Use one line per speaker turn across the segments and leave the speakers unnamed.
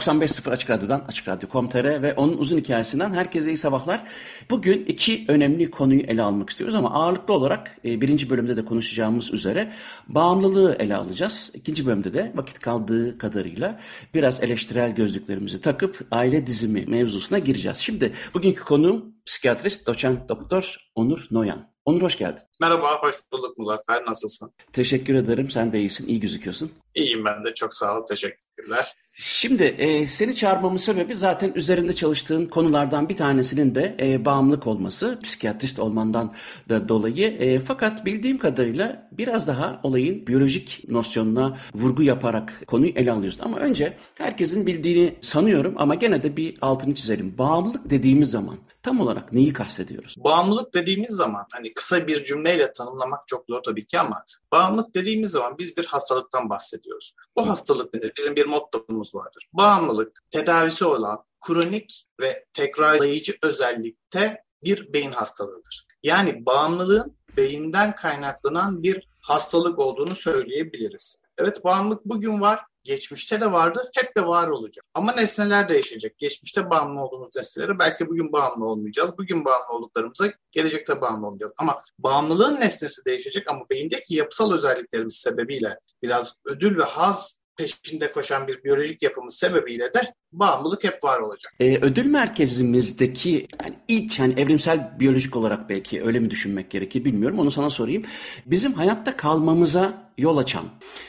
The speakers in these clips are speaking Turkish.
...95.0 Açık Radyo'dan, Açık Radyo.com.tr ve onun uzun hikayesinden herkese iyi sabahlar. Bugün iki önemli konuyu ele almak istiyoruz ama ağırlıklı olarak e, birinci bölümde de konuşacağımız üzere bağımlılığı ele alacağız. İkinci bölümde de vakit kaldığı kadarıyla biraz eleştirel gözlüklerimizi takıp aile dizimi mevzusuna gireceğiz. Şimdi bugünkü konuğum psikiyatrist doçent doktor Onur Noyan. Onur hoş geldin.
Merhaba, hoş bulduk Muzaffer. Nasılsın?
Teşekkür ederim. Sen de iyisin, iyi gözüküyorsun.
İyiyim ben de. Çok sağ ol. Teşekkürler.
Şimdi e, seni çağırmamın sebebi zaten üzerinde çalıştığın konulardan bir tanesinin de e, bağımlılık olması. Psikiyatrist olmandan da dolayı. E, fakat bildiğim kadarıyla biraz daha olayın biyolojik nosyonuna vurgu yaparak konuyu ele alıyorsun. Ama önce herkesin bildiğini sanıyorum ama gene de bir altını çizelim. Bağımlılık dediğimiz zaman tam olarak neyi kastediyoruz?
Bağımlılık dediğimiz zaman hani kısa bir cümleyle tanımlamak çok zor tabii ki ama bağımlılık dediğimiz zaman biz bir hastalıktan bahsediyoruz. Bu hastalık nedir? Bizim bir mottomuz vardır. Bağımlılık tedavisi olan kronik ve tekrarlayıcı özellikte bir beyin hastalığıdır. Yani bağımlılığın beyinden kaynaklanan bir hastalık olduğunu söyleyebiliriz. Evet bağımlılık bugün var, geçmişte de vardı, hep de var olacak. Ama nesneler değişecek. Geçmişte bağımlı olduğumuz nesnelere belki bugün bağımlı olmayacağız. Bugün bağımlı olduklarımıza gelecekte bağımlı olacağız. Ama bağımlılığın nesnesi değişecek ama beyindeki yapısal özelliklerimiz sebebiyle biraz ödül ve haz peşinde koşan bir biyolojik yapımız sebebiyle de bağımlılık hep var olacak.
Ee, ödül merkezimizdeki yani ilk yani evrimsel biyolojik olarak belki öyle mi düşünmek gerekir bilmiyorum onu sana sorayım. Bizim hayatta kalmamıza yol açan,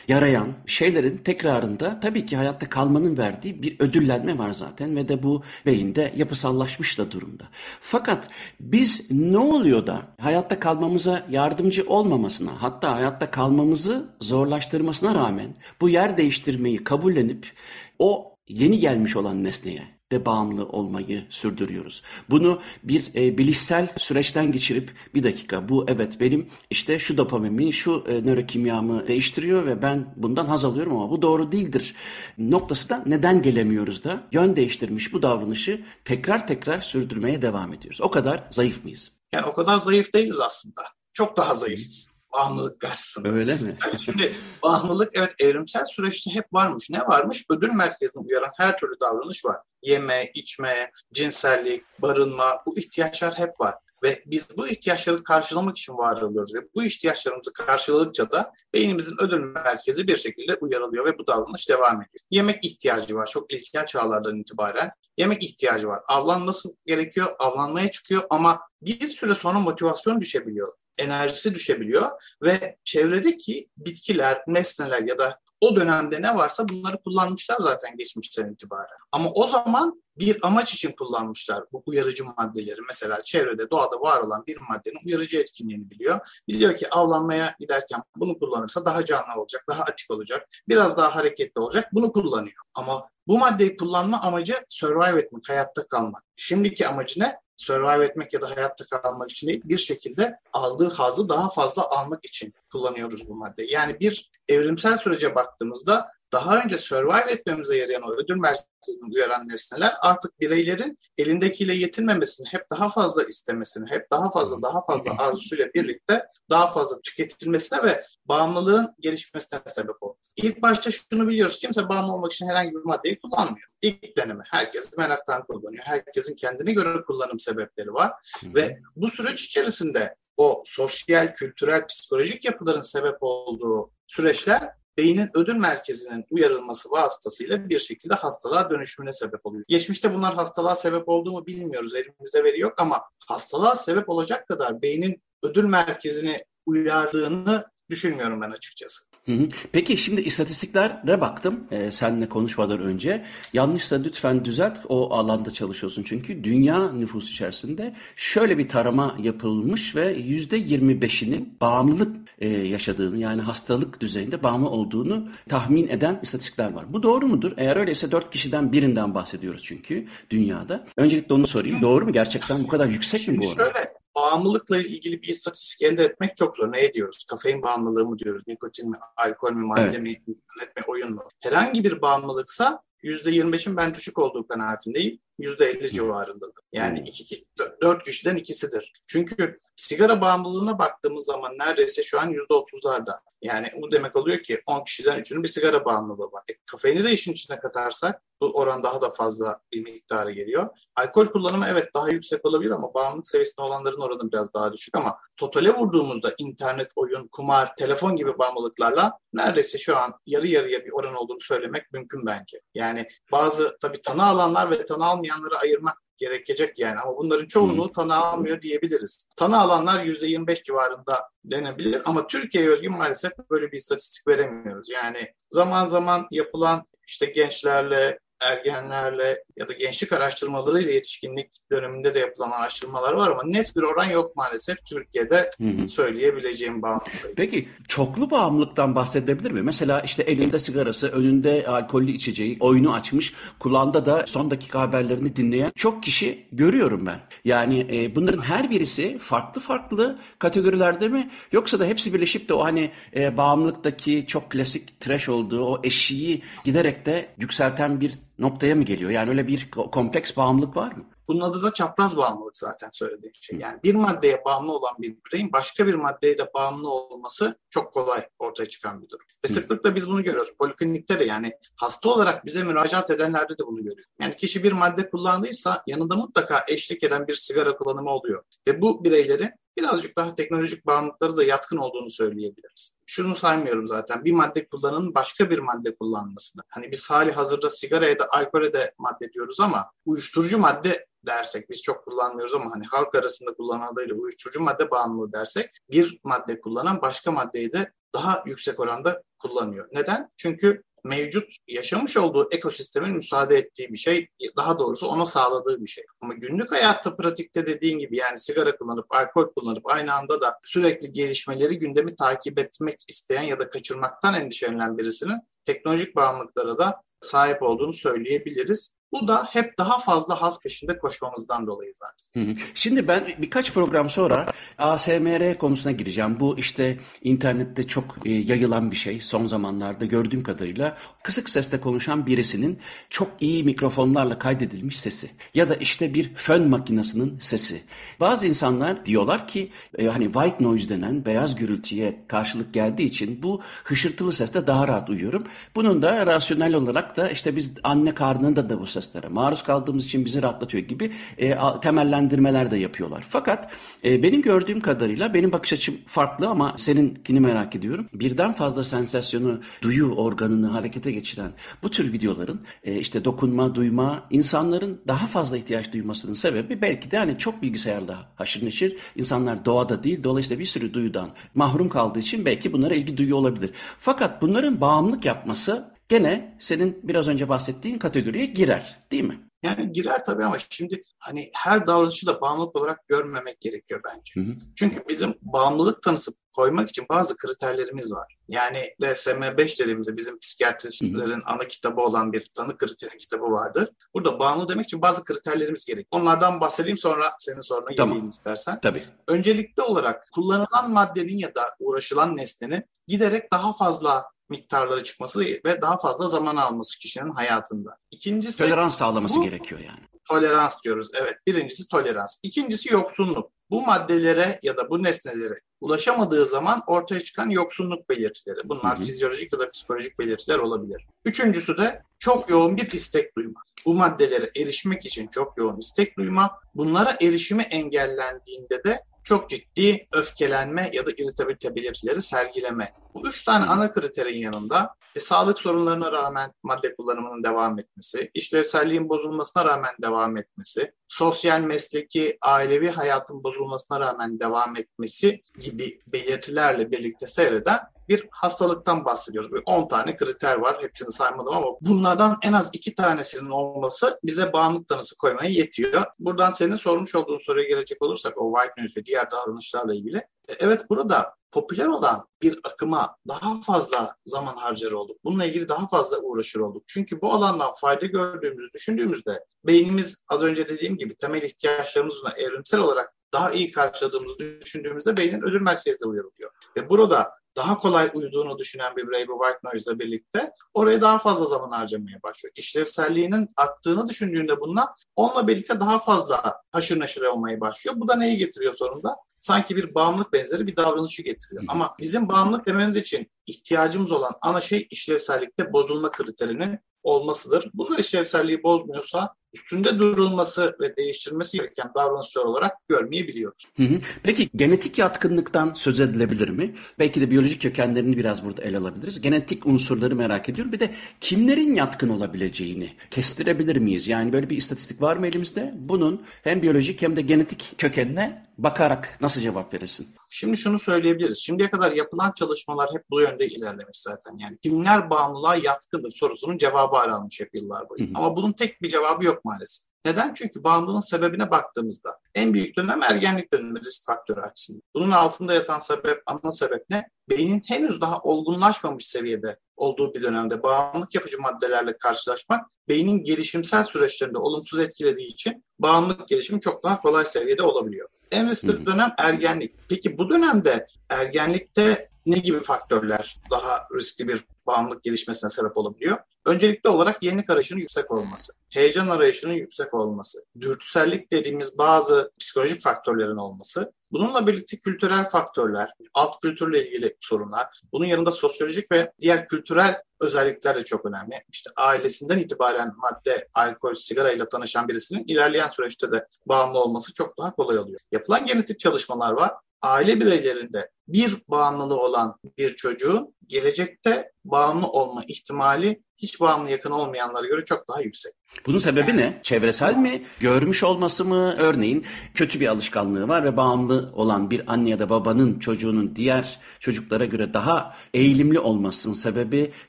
yarayan şeylerin tekrarında tabii ki hayatta kalmanın verdiği bir ödüllenme var zaten ve de bu beyinde yapısallaşmış da durumda. Fakat biz ne oluyor da hayatta kalmamıza yardımcı olmamasına hatta hayatta kalmamızı zorlaştırmasına rağmen bu yer değiştirmeyi kabullenip o yeni gelmiş olan nesneye de bağımlı olmayı sürdürüyoruz. Bunu bir e, bilişsel süreçten geçirip bir dakika bu evet benim işte şu dopamimi şu e, nörokimyamı değiştiriyor ve ben bundan haz alıyorum ama bu doğru değildir noktası da neden gelemiyoruz da yön değiştirmiş bu davranışı tekrar tekrar sürdürmeye devam ediyoruz. O kadar zayıf mıyız?
Yani o kadar zayıf değiliz aslında. Çok daha zayıfız bağımlılık karşısında.
Öyle mi?
Yani şimdi bağımlılık evet evrimsel süreçte hep varmış. Ne varmış? Ödül merkezini uyaran her türlü davranış var. Yeme, içme, cinsellik, barınma bu ihtiyaçlar hep var. Ve biz bu ihtiyaçları karşılamak için var oluyoruz. Ve bu ihtiyaçlarımızı karşıladıkça da beynimizin ödül merkezi bir şekilde uyarılıyor ve bu davranış devam ediyor. Yemek ihtiyacı var çok ilkel çağlardan itibaren. Yemek ihtiyacı var. Avlanması gerekiyor, avlanmaya çıkıyor ama bir süre sonra motivasyon düşebiliyor enerjisi düşebiliyor ve çevredeki bitkiler, nesneler ya da o dönemde ne varsa bunları kullanmışlar zaten geçmişten itibaren. Ama o zaman bir amaç için kullanmışlar bu uyarıcı maddeleri. Mesela çevrede, doğada var olan bir maddenin uyarıcı etkinliğini biliyor. Biliyor ki avlanmaya giderken bunu kullanırsa daha canlı olacak, daha atik olacak, biraz daha hareketli olacak. Bunu kullanıyor. Ama bu maddeyi kullanma amacı survive etmek, hayatta kalmak. Şimdiki amacı ne? Survive etmek ya da hayatta kalmak için değil, bir şekilde aldığı hazı daha fazla almak için kullanıyoruz bu maddeyi. Yani bir evrimsel sürece baktığımızda daha önce survive etmemize yarayan o ödül merkezini uyaran nesneler artık bireylerin elindekiyle yetinmemesini, hep daha fazla istemesini, hep daha fazla daha fazla arzusuyla birlikte daha fazla tüketilmesine ve bağımlılığın gelişmesine sebep oldu. İlk başta şunu biliyoruz. Kimse bağımlı olmak için herhangi bir maddeyi kullanmıyor. İlk deneme. Herkes meraktan kullanıyor. Herkesin kendine göre kullanım sebepleri var. Hı-hı. Ve bu süreç içerisinde o sosyal, kültürel, psikolojik yapıların sebep olduğu süreçler beynin ödül merkezinin uyarılması vasıtasıyla bir şekilde hastalığa dönüşümüne sebep oluyor. Geçmişte bunlar hastalığa sebep olduğunu bilmiyoruz, elimizde veri yok ama hastalığa sebep olacak kadar beynin ödül merkezini uyardığını düşünmüyorum ben açıkçası.
Hı hı. Peki şimdi istatistiklere baktım e, seninle konuşmadan önce. Yanlışsa lütfen düzelt. O alanda çalışıyorsun çünkü. Dünya nüfusu içerisinde şöyle bir tarama yapılmış ve %25'inin bağımlılık e, yaşadığını yani hastalık düzeyinde bağımlı olduğunu tahmin eden istatistikler var. Bu doğru mudur? Eğer öyleyse 4 kişiden birinden bahsediyoruz çünkü dünyada. Öncelikle onu sorayım. Doğru mu? Gerçekten bu kadar yüksek mi bu oran?
Şöyle bağımlılıkla ilgili bir istatistik elde etmek çok zor. Ne diyoruz? Kafein bağımlılığı mı diyoruz? Nikotin mi? Alkol mü? Madde evet. mi? İnternet mi? Oyun mu? Herhangi bir bağımlılıksa %25'in ben düşük olduğu kanaatindeyim. %50 civarındadır. Yani hmm. iki, dört kişiden ikisidir. Çünkü sigara bağımlılığına baktığımız zaman neredeyse şu an %30'larda. Yani bu demek oluyor ki 10 kişiden 3'ünün bir sigara bağımlılığı var. E, kafeini de işin içine katarsak bu oran daha da fazla bir miktara geliyor. Alkol kullanımı evet daha yüksek olabilir ama bağımlılık seviyesinde olanların oranı biraz daha düşük ama totale vurduğumuzda internet, oyun, kumar, telefon gibi bağımlılıklarla neredeyse şu an yarı yarıya bir oran olduğunu söylemek mümkün bence. Yani bazı tabii tanı alanlar ve tanı almayanları ayırmak gerekecek yani ama bunların çoğunluğu tanı almıyor diyebiliriz. Tanı alanlar %25 civarında denebilir ama Türkiye'ye özgü maalesef böyle bir istatistik veremiyoruz. Yani zaman zaman yapılan işte gençlerle ergenlerle ya da gençlik araştırmaları ile yetişkinlik döneminde de yapılan araştırmalar var ama net bir oran yok maalesef Türkiye'de söyleyebileceğim bağımlılık.
Peki çoklu bağımlılıktan bahsedebilir mi? Mesela işte elinde sigarası, önünde alkollü içeceği, oyunu açmış, kulağında da son dakika haberlerini dinleyen çok kişi görüyorum ben. Yani e, bunların her birisi farklı farklı kategorilerde mi? Yoksa da hepsi birleşip de o hani e, bağımlılıktaki çok klasik trash olduğu o eşiği giderek de yükselten bir noktaya mı geliyor? Yani öyle bir kompleks bağımlılık var mı?
Bunun adı da çapraz bağımlılık zaten söylediğim şey. Yani bir maddeye bağımlı olan bir bireyin başka bir maddeye de bağımlı olması çok kolay ortaya çıkan bir durum. Ve sıklıkla biz bunu görüyoruz. Poliklinikte de yani hasta olarak bize müracaat edenlerde de bunu görüyoruz. Yani kişi bir madde kullandıysa yanında mutlaka eşlik eden bir sigara kullanımı oluyor. Ve bu bireyleri birazcık daha teknolojik bağımlılıkları da yatkın olduğunu söyleyebiliriz. Şunu saymıyorum zaten. Bir madde kullananın başka bir madde kullanmasını. Hani biz hali hazırda sigaraya da alkole de madde diyoruz ama uyuşturucu madde dersek biz çok kullanmıyoruz ama hani halk arasında kullanılan adıyla uyuşturucu madde bağımlılığı dersek bir madde kullanan başka maddeyi de daha yüksek oranda kullanıyor. Neden? Çünkü mevcut yaşamış olduğu ekosistemin müsaade ettiği bir şey, daha doğrusu ona sağladığı bir şey. Ama günlük hayatta pratikte dediğin gibi yani sigara kullanıp, alkol kullanıp aynı anda da sürekli gelişmeleri gündemi takip etmek isteyen ya da kaçırmaktan endişelenen birisinin teknolojik bağımlılıklara da sahip olduğunu söyleyebiliriz. Bu da hep daha fazla haz peşinde koşmamızdan dolayı zaten.
Şimdi ben birkaç program sonra ASMR konusuna gireceğim. Bu işte internette çok e, yayılan bir şey son zamanlarda gördüğüm kadarıyla. Kısık sesle konuşan birisinin çok iyi mikrofonlarla kaydedilmiş sesi. Ya da işte bir fön makinesinin sesi. Bazı insanlar diyorlar ki e, hani white noise denen beyaz gürültüye karşılık geldiği için bu hışırtılı seste daha rahat uyuyorum. Bunun da rasyonel olarak da işte biz anne karnında da bu ses seslere maruz kaldığımız için bizi rahatlatıyor gibi e, temellendirmeler de yapıyorlar. Fakat e, benim gördüğüm kadarıyla benim bakış açım farklı ama seninkini merak ediyorum. Birden fazla sensasyonu, duyu organını harekete geçiren bu tür videoların e, işte dokunma, duyma, insanların daha fazla ihtiyaç duymasının sebebi belki de hani çok bilgisayarla haşır neşir. insanlar doğada değil dolayısıyla bir sürü duyudan mahrum kaldığı için belki bunlara ilgi duyuyor olabilir. Fakat bunların bağımlılık yapması gene senin biraz önce bahsettiğin kategoriye girer değil mi?
Yani girer tabii ama şimdi hani her davranışı da bağımlılık olarak görmemek gerekiyor bence. Hı hı. Çünkü bizim bağımlılık tanısı koymak için bazı kriterlerimiz var. Yani DSM-5 dediğimizde bizim psikiyatristlerin ana kitabı olan bir tanı kriteri kitabı vardır. Burada bağımlı demek için bazı kriterlerimiz gerek. Onlardan bahsedeyim sonra senin soruna tamam. geleyim istersen.
Tabii.
Öncelikli olarak kullanılan maddenin ya da uğraşılan nesnenin giderek daha fazla miktarları çıkması ve daha fazla zaman alması kişinin hayatında.
İkincisi tolerans sağlaması bu, gerekiyor yani.
Tolerans diyoruz. Evet. Birincisi tolerans. İkincisi yoksunluk. Bu maddelere ya da bu nesnelere ulaşamadığı zaman ortaya çıkan yoksunluk belirtileri. Bunlar hı hı. fizyolojik ya da psikolojik belirtiler olabilir. Üçüncüsü de çok yoğun bir istek duyma. Bu maddelere erişmek için çok yoğun istek duyma. Bunlara erişimi engellendiğinde de çok ciddi öfkelenme ya da irritabilite belirtileri sergileme. Bu üç tane ana kriterin yanında e, sağlık sorunlarına rağmen madde kullanımının devam etmesi, işlevselliğin bozulmasına rağmen devam etmesi, sosyal, mesleki, ailevi hayatın bozulmasına rağmen devam etmesi gibi belirtilerle birlikte seyreden bir hastalıktan bahsediyoruz. Böyle 10 tane kriter var. Hepsini saymadım ama bunlardan en az 2 tanesinin olması bize bağımlılık tanısı koymaya yetiyor. Buradan senin sormuş olduğun soruya gelecek olursak o white noise ve diğer davranışlarla ilgili. E, evet burada popüler olan bir akıma daha fazla zaman harcar olduk. Bununla ilgili daha fazla uğraşır olduk. Çünkü bu alandan fayda gördüğümüzü düşündüğümüzde beynimiz az önce dediğim gibi temel ihtiyaçlarımızla evrimsel olarak daha iyi karşıladığımızı düşündüğümüzde beynin ödül merkezde uyarılıyor. Ve burada daha kolay uyuduğunu düşünen bir birey bu white noise ile birlikte oraya daha fazla zaman harcamaya başlıyor. İşlevselliğinin arttığını düşündüğünde bununla onunla birlikte daha fazla haşır neşir olmaya başlıyor. Bu da neyi getiriyor sonunda? Sanki bir bağımlılık benzeri bir davranışı getiriyor. Ama bizim bağımlılık dememiz için ihtiyacımız olan ana şey işlevsellikte bozulma kriterinin olmasıdır. Bunlar işlevselliği bozmuyorsa üstünde durulması ve değiştirilmesi gereken davranışlar olarak görmeyebiliyoruz.
Hı hı. Peki genetik yatkınlıktan söz edilebilir mi? Belki de biyolojik kökenlerini biraz burada ele alabiliriz. Genetik unsurları merak ediyorum. Bir de kimlerin yatkın olabileceğini kestirebilir miyiz? Yani böyle bir istatistik var mı elimizde? Bunun hem biyolojik hem de genetik kökenine bakarak nasıl cevap verirsin?
Şimdi şunu söyleyebiliriz. Şimdiye kadar yapılan çalışmalar hep bu yönde ilerlemiş zaten. Yani kimler bağımlılığa yatkındır sorusunun cevabı aranmış hep yıllar boyu. Hı hı. Ama bunun tek bir cevabı yok maalesef. Neden? Çünkü bağımlılığın sebebine baktığımızda en büyük dönem ergenlik dönemi risk faktörü açısından. Bunun altında yatan sebep, ana sebep ne? Beynin henüz daha olgunlaşmamış seviyede olduğu bir dönemde bağımlılık yapıcı maddelerle karşılaşmak beynin gelişimsel süreçlerinde olumsuz etkilediği için bağımlılık gelişimi çok daha kolay seviyede olabiliyor. En riskli dönem ergenlik. Peki bu dönemde ergenlikte ne gibi faktörler daha riskli bir bağımlılık gelişmesine sebep olabiliyor? Öncelikli olarak yenilik arayışının yüksek olması, heyecan arayışının yüksek olması, dürtüsellik dediğimiz bazı psikolojik faktörlerin olması, bununla birlikte kültürel faktörler, alt kültürle ilgili sorunlar, bunun yanında sosyolojik ve diğer kültürel özellikler de çok önemli. İşte ailesinden itibaren madde, alkol, sigara ile tanışan birisinin ilerleyen süreçte de bağımlı olması çok daha kolay oluyor. Yapılan genetik çalışmalar var aile bireylerinde bir bağımlılığı olan bir çocuğun gelecekte bağımlı olma ihtimali hiç bağımlı yakın olmayanlara göre çok daha yüksek.
Bunun sebebi ne? Çevresel mi? Görmüş olması mı? Örneğin kötü bir alışkanlığı var ve bağımlı olan bir anne ya da babanın çocuğunun diğer çocuklara göre daha eğilimli olmasının sebebi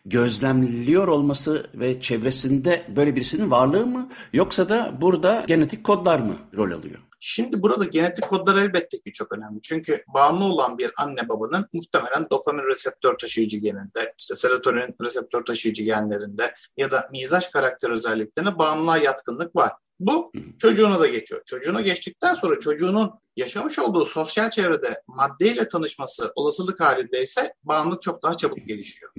gözlemliyor olması ve çevresinde böyle birisinin varlığı mı? Yoksa da burada genetik kodlar mı rol alıyor?
Şimdi burada genetik kodlar elbette ki çok önemli. Çünkü bağımlı olan bir anne babanın muhtemelen dopamin reseptör taşıyıcı geninde, işte serotonin reseptör taşıyıcı genlerinde ya da mizaç karakter özelliklerine bağımlılığa yatkınlık var. Bu çocuğuna da geçiyor. Çocuğuna geçtikten sonra çocuğunun yaşamış olduğu sosyal çevrede maddeyle tanışması olasılık halindeyse bağımlılık çok daha çabuk gelişiyor.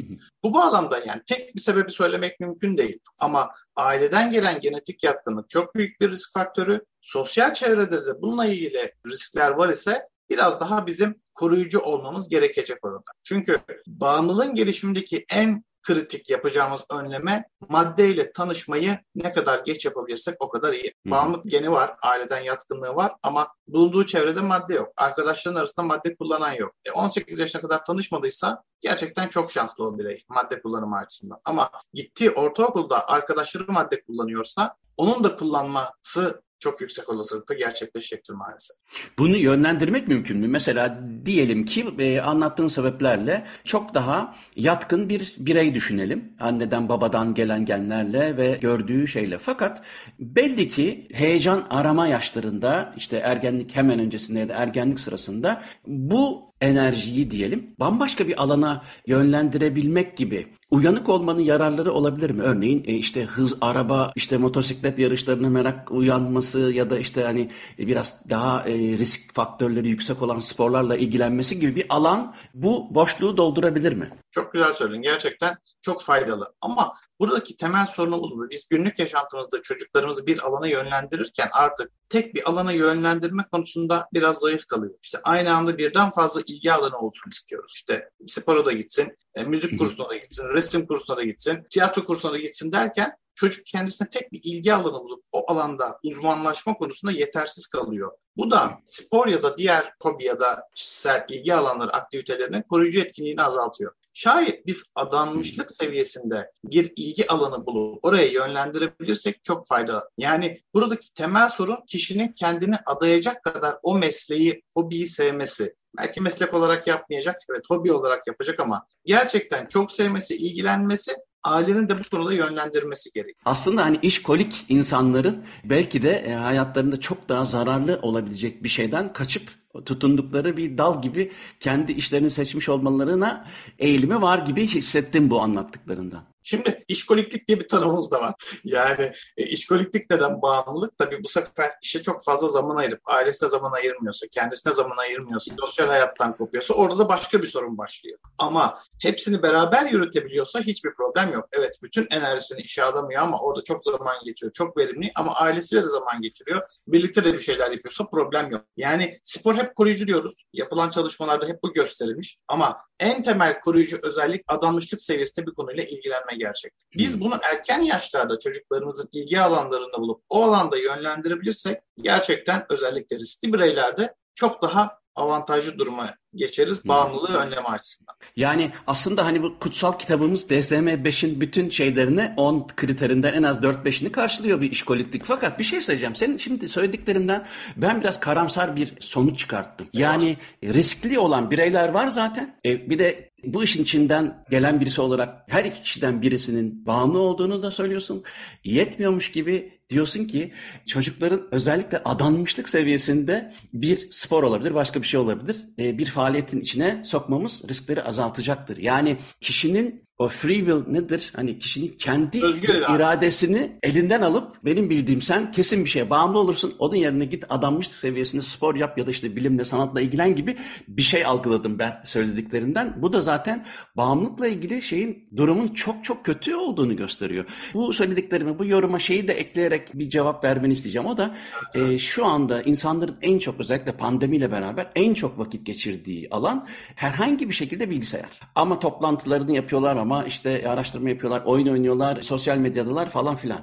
Bu bağlamda yani tek bir sebebi söylemek mümkün değil. Ama aileden gelen genetik yatkınlık çok büyük bir risk faktörü. Sosyal çevrede de bununla ilgili riskler var ise biraz daha bizim koruyucu olmamız gerekecek orada. Çünkü bağımlılığın gelişimindeki en kritik yapacağımız önleme maddeyle tanışmayı ne kadar geç yapabilirsek o kadar iyi. hı Bağımlılık geni var, aileden yatkınlığı var ama bulunduğu çevrede madde yok. Arkadaşların arasında madde kullanan yok. E 18 yaşına kadar tanışmadıysa gerçekten çok şanslı o birey madde kullanımı açısından. Ama gittiği ortaokulda arkadaşları madde kullanıyorsa onun da kullanması çok yüksek olasılıkla gerçekleşecektir maalesef.
Bunu yönlendirmek mümkün mü? Mesela diyelim ki e, anlattığın sebeplerle çok daha yatkın bir birey düşünelim. Anneden babadan gelen genlerle ve gördüğü şeyle. Fakat belli ki heyecan arama yaşlarında işte ergenlik hemen öncesinde ya da ergenlik sırasında bu enerjiyi diyelim bambaşka bir alana yönlendirebilmek gibi uyanık olmanın yararları olabilir mi? Örneğin e, işte hız araba, işte motosiklet yarışlarına merak uyanması ya da işte hani e, biraz daha e, risk faktörleri yüksek olan sporlarla ilgilenmesi gibi bir alan bu boşluğu doldurabilir mi?
Çok güzel söyledin. Gerçekten çok faydalı. Ama buradaki temel sorunumuz bu. Biz günlük yaşantımızda çocuklarımızı bir alana yönlendirirken artık tek bir alana yönlendirme konusunda biraz zayıf kalıyor. İşte aynı anda birden fazla ilgi alanı olsun istiyoruz. İşte spora da gitsin, e, müzik kursuna da gitsin, resim kursuna da gitsin, tiyatro kursuna da gitsin derken çocuk kendisine tek bir ilgi alanı bulup o alanda uzmanlaşma konusunda yetersiz kalıyor. Bu da spor ya da diğer hobi ya da kişisel ilgi alanları aktivitelerinin koruyucu etkinliğini azaltıyor. Şayet biz adanmışlık seviyesinde bir ilgi alanı bulup oraya yönlendirebilirsek çok faydalı. Yani buradaki temel sorun kişinin kendini adayacak kadar o mesleği, hobiyi sevmesi. Belki meslek olarak yapmayacak, evet hobi olarak yapacak ama gerçekten çok sevmesi, ilgilenmesi ailenin de bu konuda yönlendirmesi gerek.
Aslında hani işkolik insanların belki de e, hayatlarında çok daha zararlı olabilecek bir şeyden kaçıp tutundukları bir dal gibi kendi işlerini seçmiş olmalarına eğilimi var gibi hissettim bu anlattıklarından.
Şimdi işkoliklik diye bir tanımımız da var. Yani e, işkoliklik neden bağımlılık? Tabii bu sefer işe çok fazla zaman ayırıp ailesine zaman ayırmıyorsa, kendisine zaman ayırmıyorsa, sosyal hayattan kopuyorsa orada da başka bir sorun başlıyor. Ama hepsini beraber yürütebiliyorsa hiçbir problem yok. Evet bütün enerjisini işe adamıyor ama orada çok zaman geçiyor. Çok verimli ama ailesiyle de zaman geçiriyor. Birlikte de bir şeyler yapıyorsa problem yok. Yani spor hep koruyucu diyoruz. Yapılan çalışmalarda hep bu gösterilmiş. Ama en temel koruyucu özellik adanmışlık seviyesinde bir konuyla ilgilenme gerçekten. Biz bunu erken yaşlarda çocuklarımızın ilgi alanlarında bulup o alanda yönlendirebilirsek gerçekten özellikle riskli bireylerde çok daha avantajlı duruma geçeriz bağımlılığı önleme açısından.
Yani aslında hani bu kutsal kitabımız DSM-5'in bütün şeylerini 10 kriterinden en az 4-5'ini karşılıyor bir işkoliklik. Fakat bir şey söyleyeceğim. Senin şimdi söylediklerinden ben biraz karamsar bir sonuç çıkarttım. Yani riskli olan bireyler var zaten. E, bir de bu işin içinden gelen birisi olarak her iki kişiden birisinin bağımlı olduğunu da söylüyorsun. Yetmiyormuş gibi diyorsun ki çocukların özellikle adanmışlık seviyesinde bir spor olabilir, başka bir şey olabilir. E, bir faaliyetin içine sokmamız riskleri azaltacaktır. Yani kişinin o free will nedir? Hani kişinin kendi Özgür iradesini elinden alıp benim bildiğim sen kesin bir şeye bağımlı olursun. Onun yerine git adanmışlık seviyesinde spor yap ya da işte bilimle sanatla ilgilen gibi bir şey algıladım ben söylediklerinden. Bu da zaten bağımlılıkla ilgili şeyin durumun çok çok kötü olduğunu gösteriyor. Bu söylediklerimi bu yoruma şeyi de ekleyerek bir cevap vermeni isteyeceğim. O da e, şu anda insanların en çok özellikle pandemiyle beraber en çok vakit geçirdiği alan herhangi bir şekilde bilgisayar. Ama toplantılarını yapıyorlar ama işte araştırma yapıyorlar, oyun oynuyorlar, sosyal medyadalar falan filan.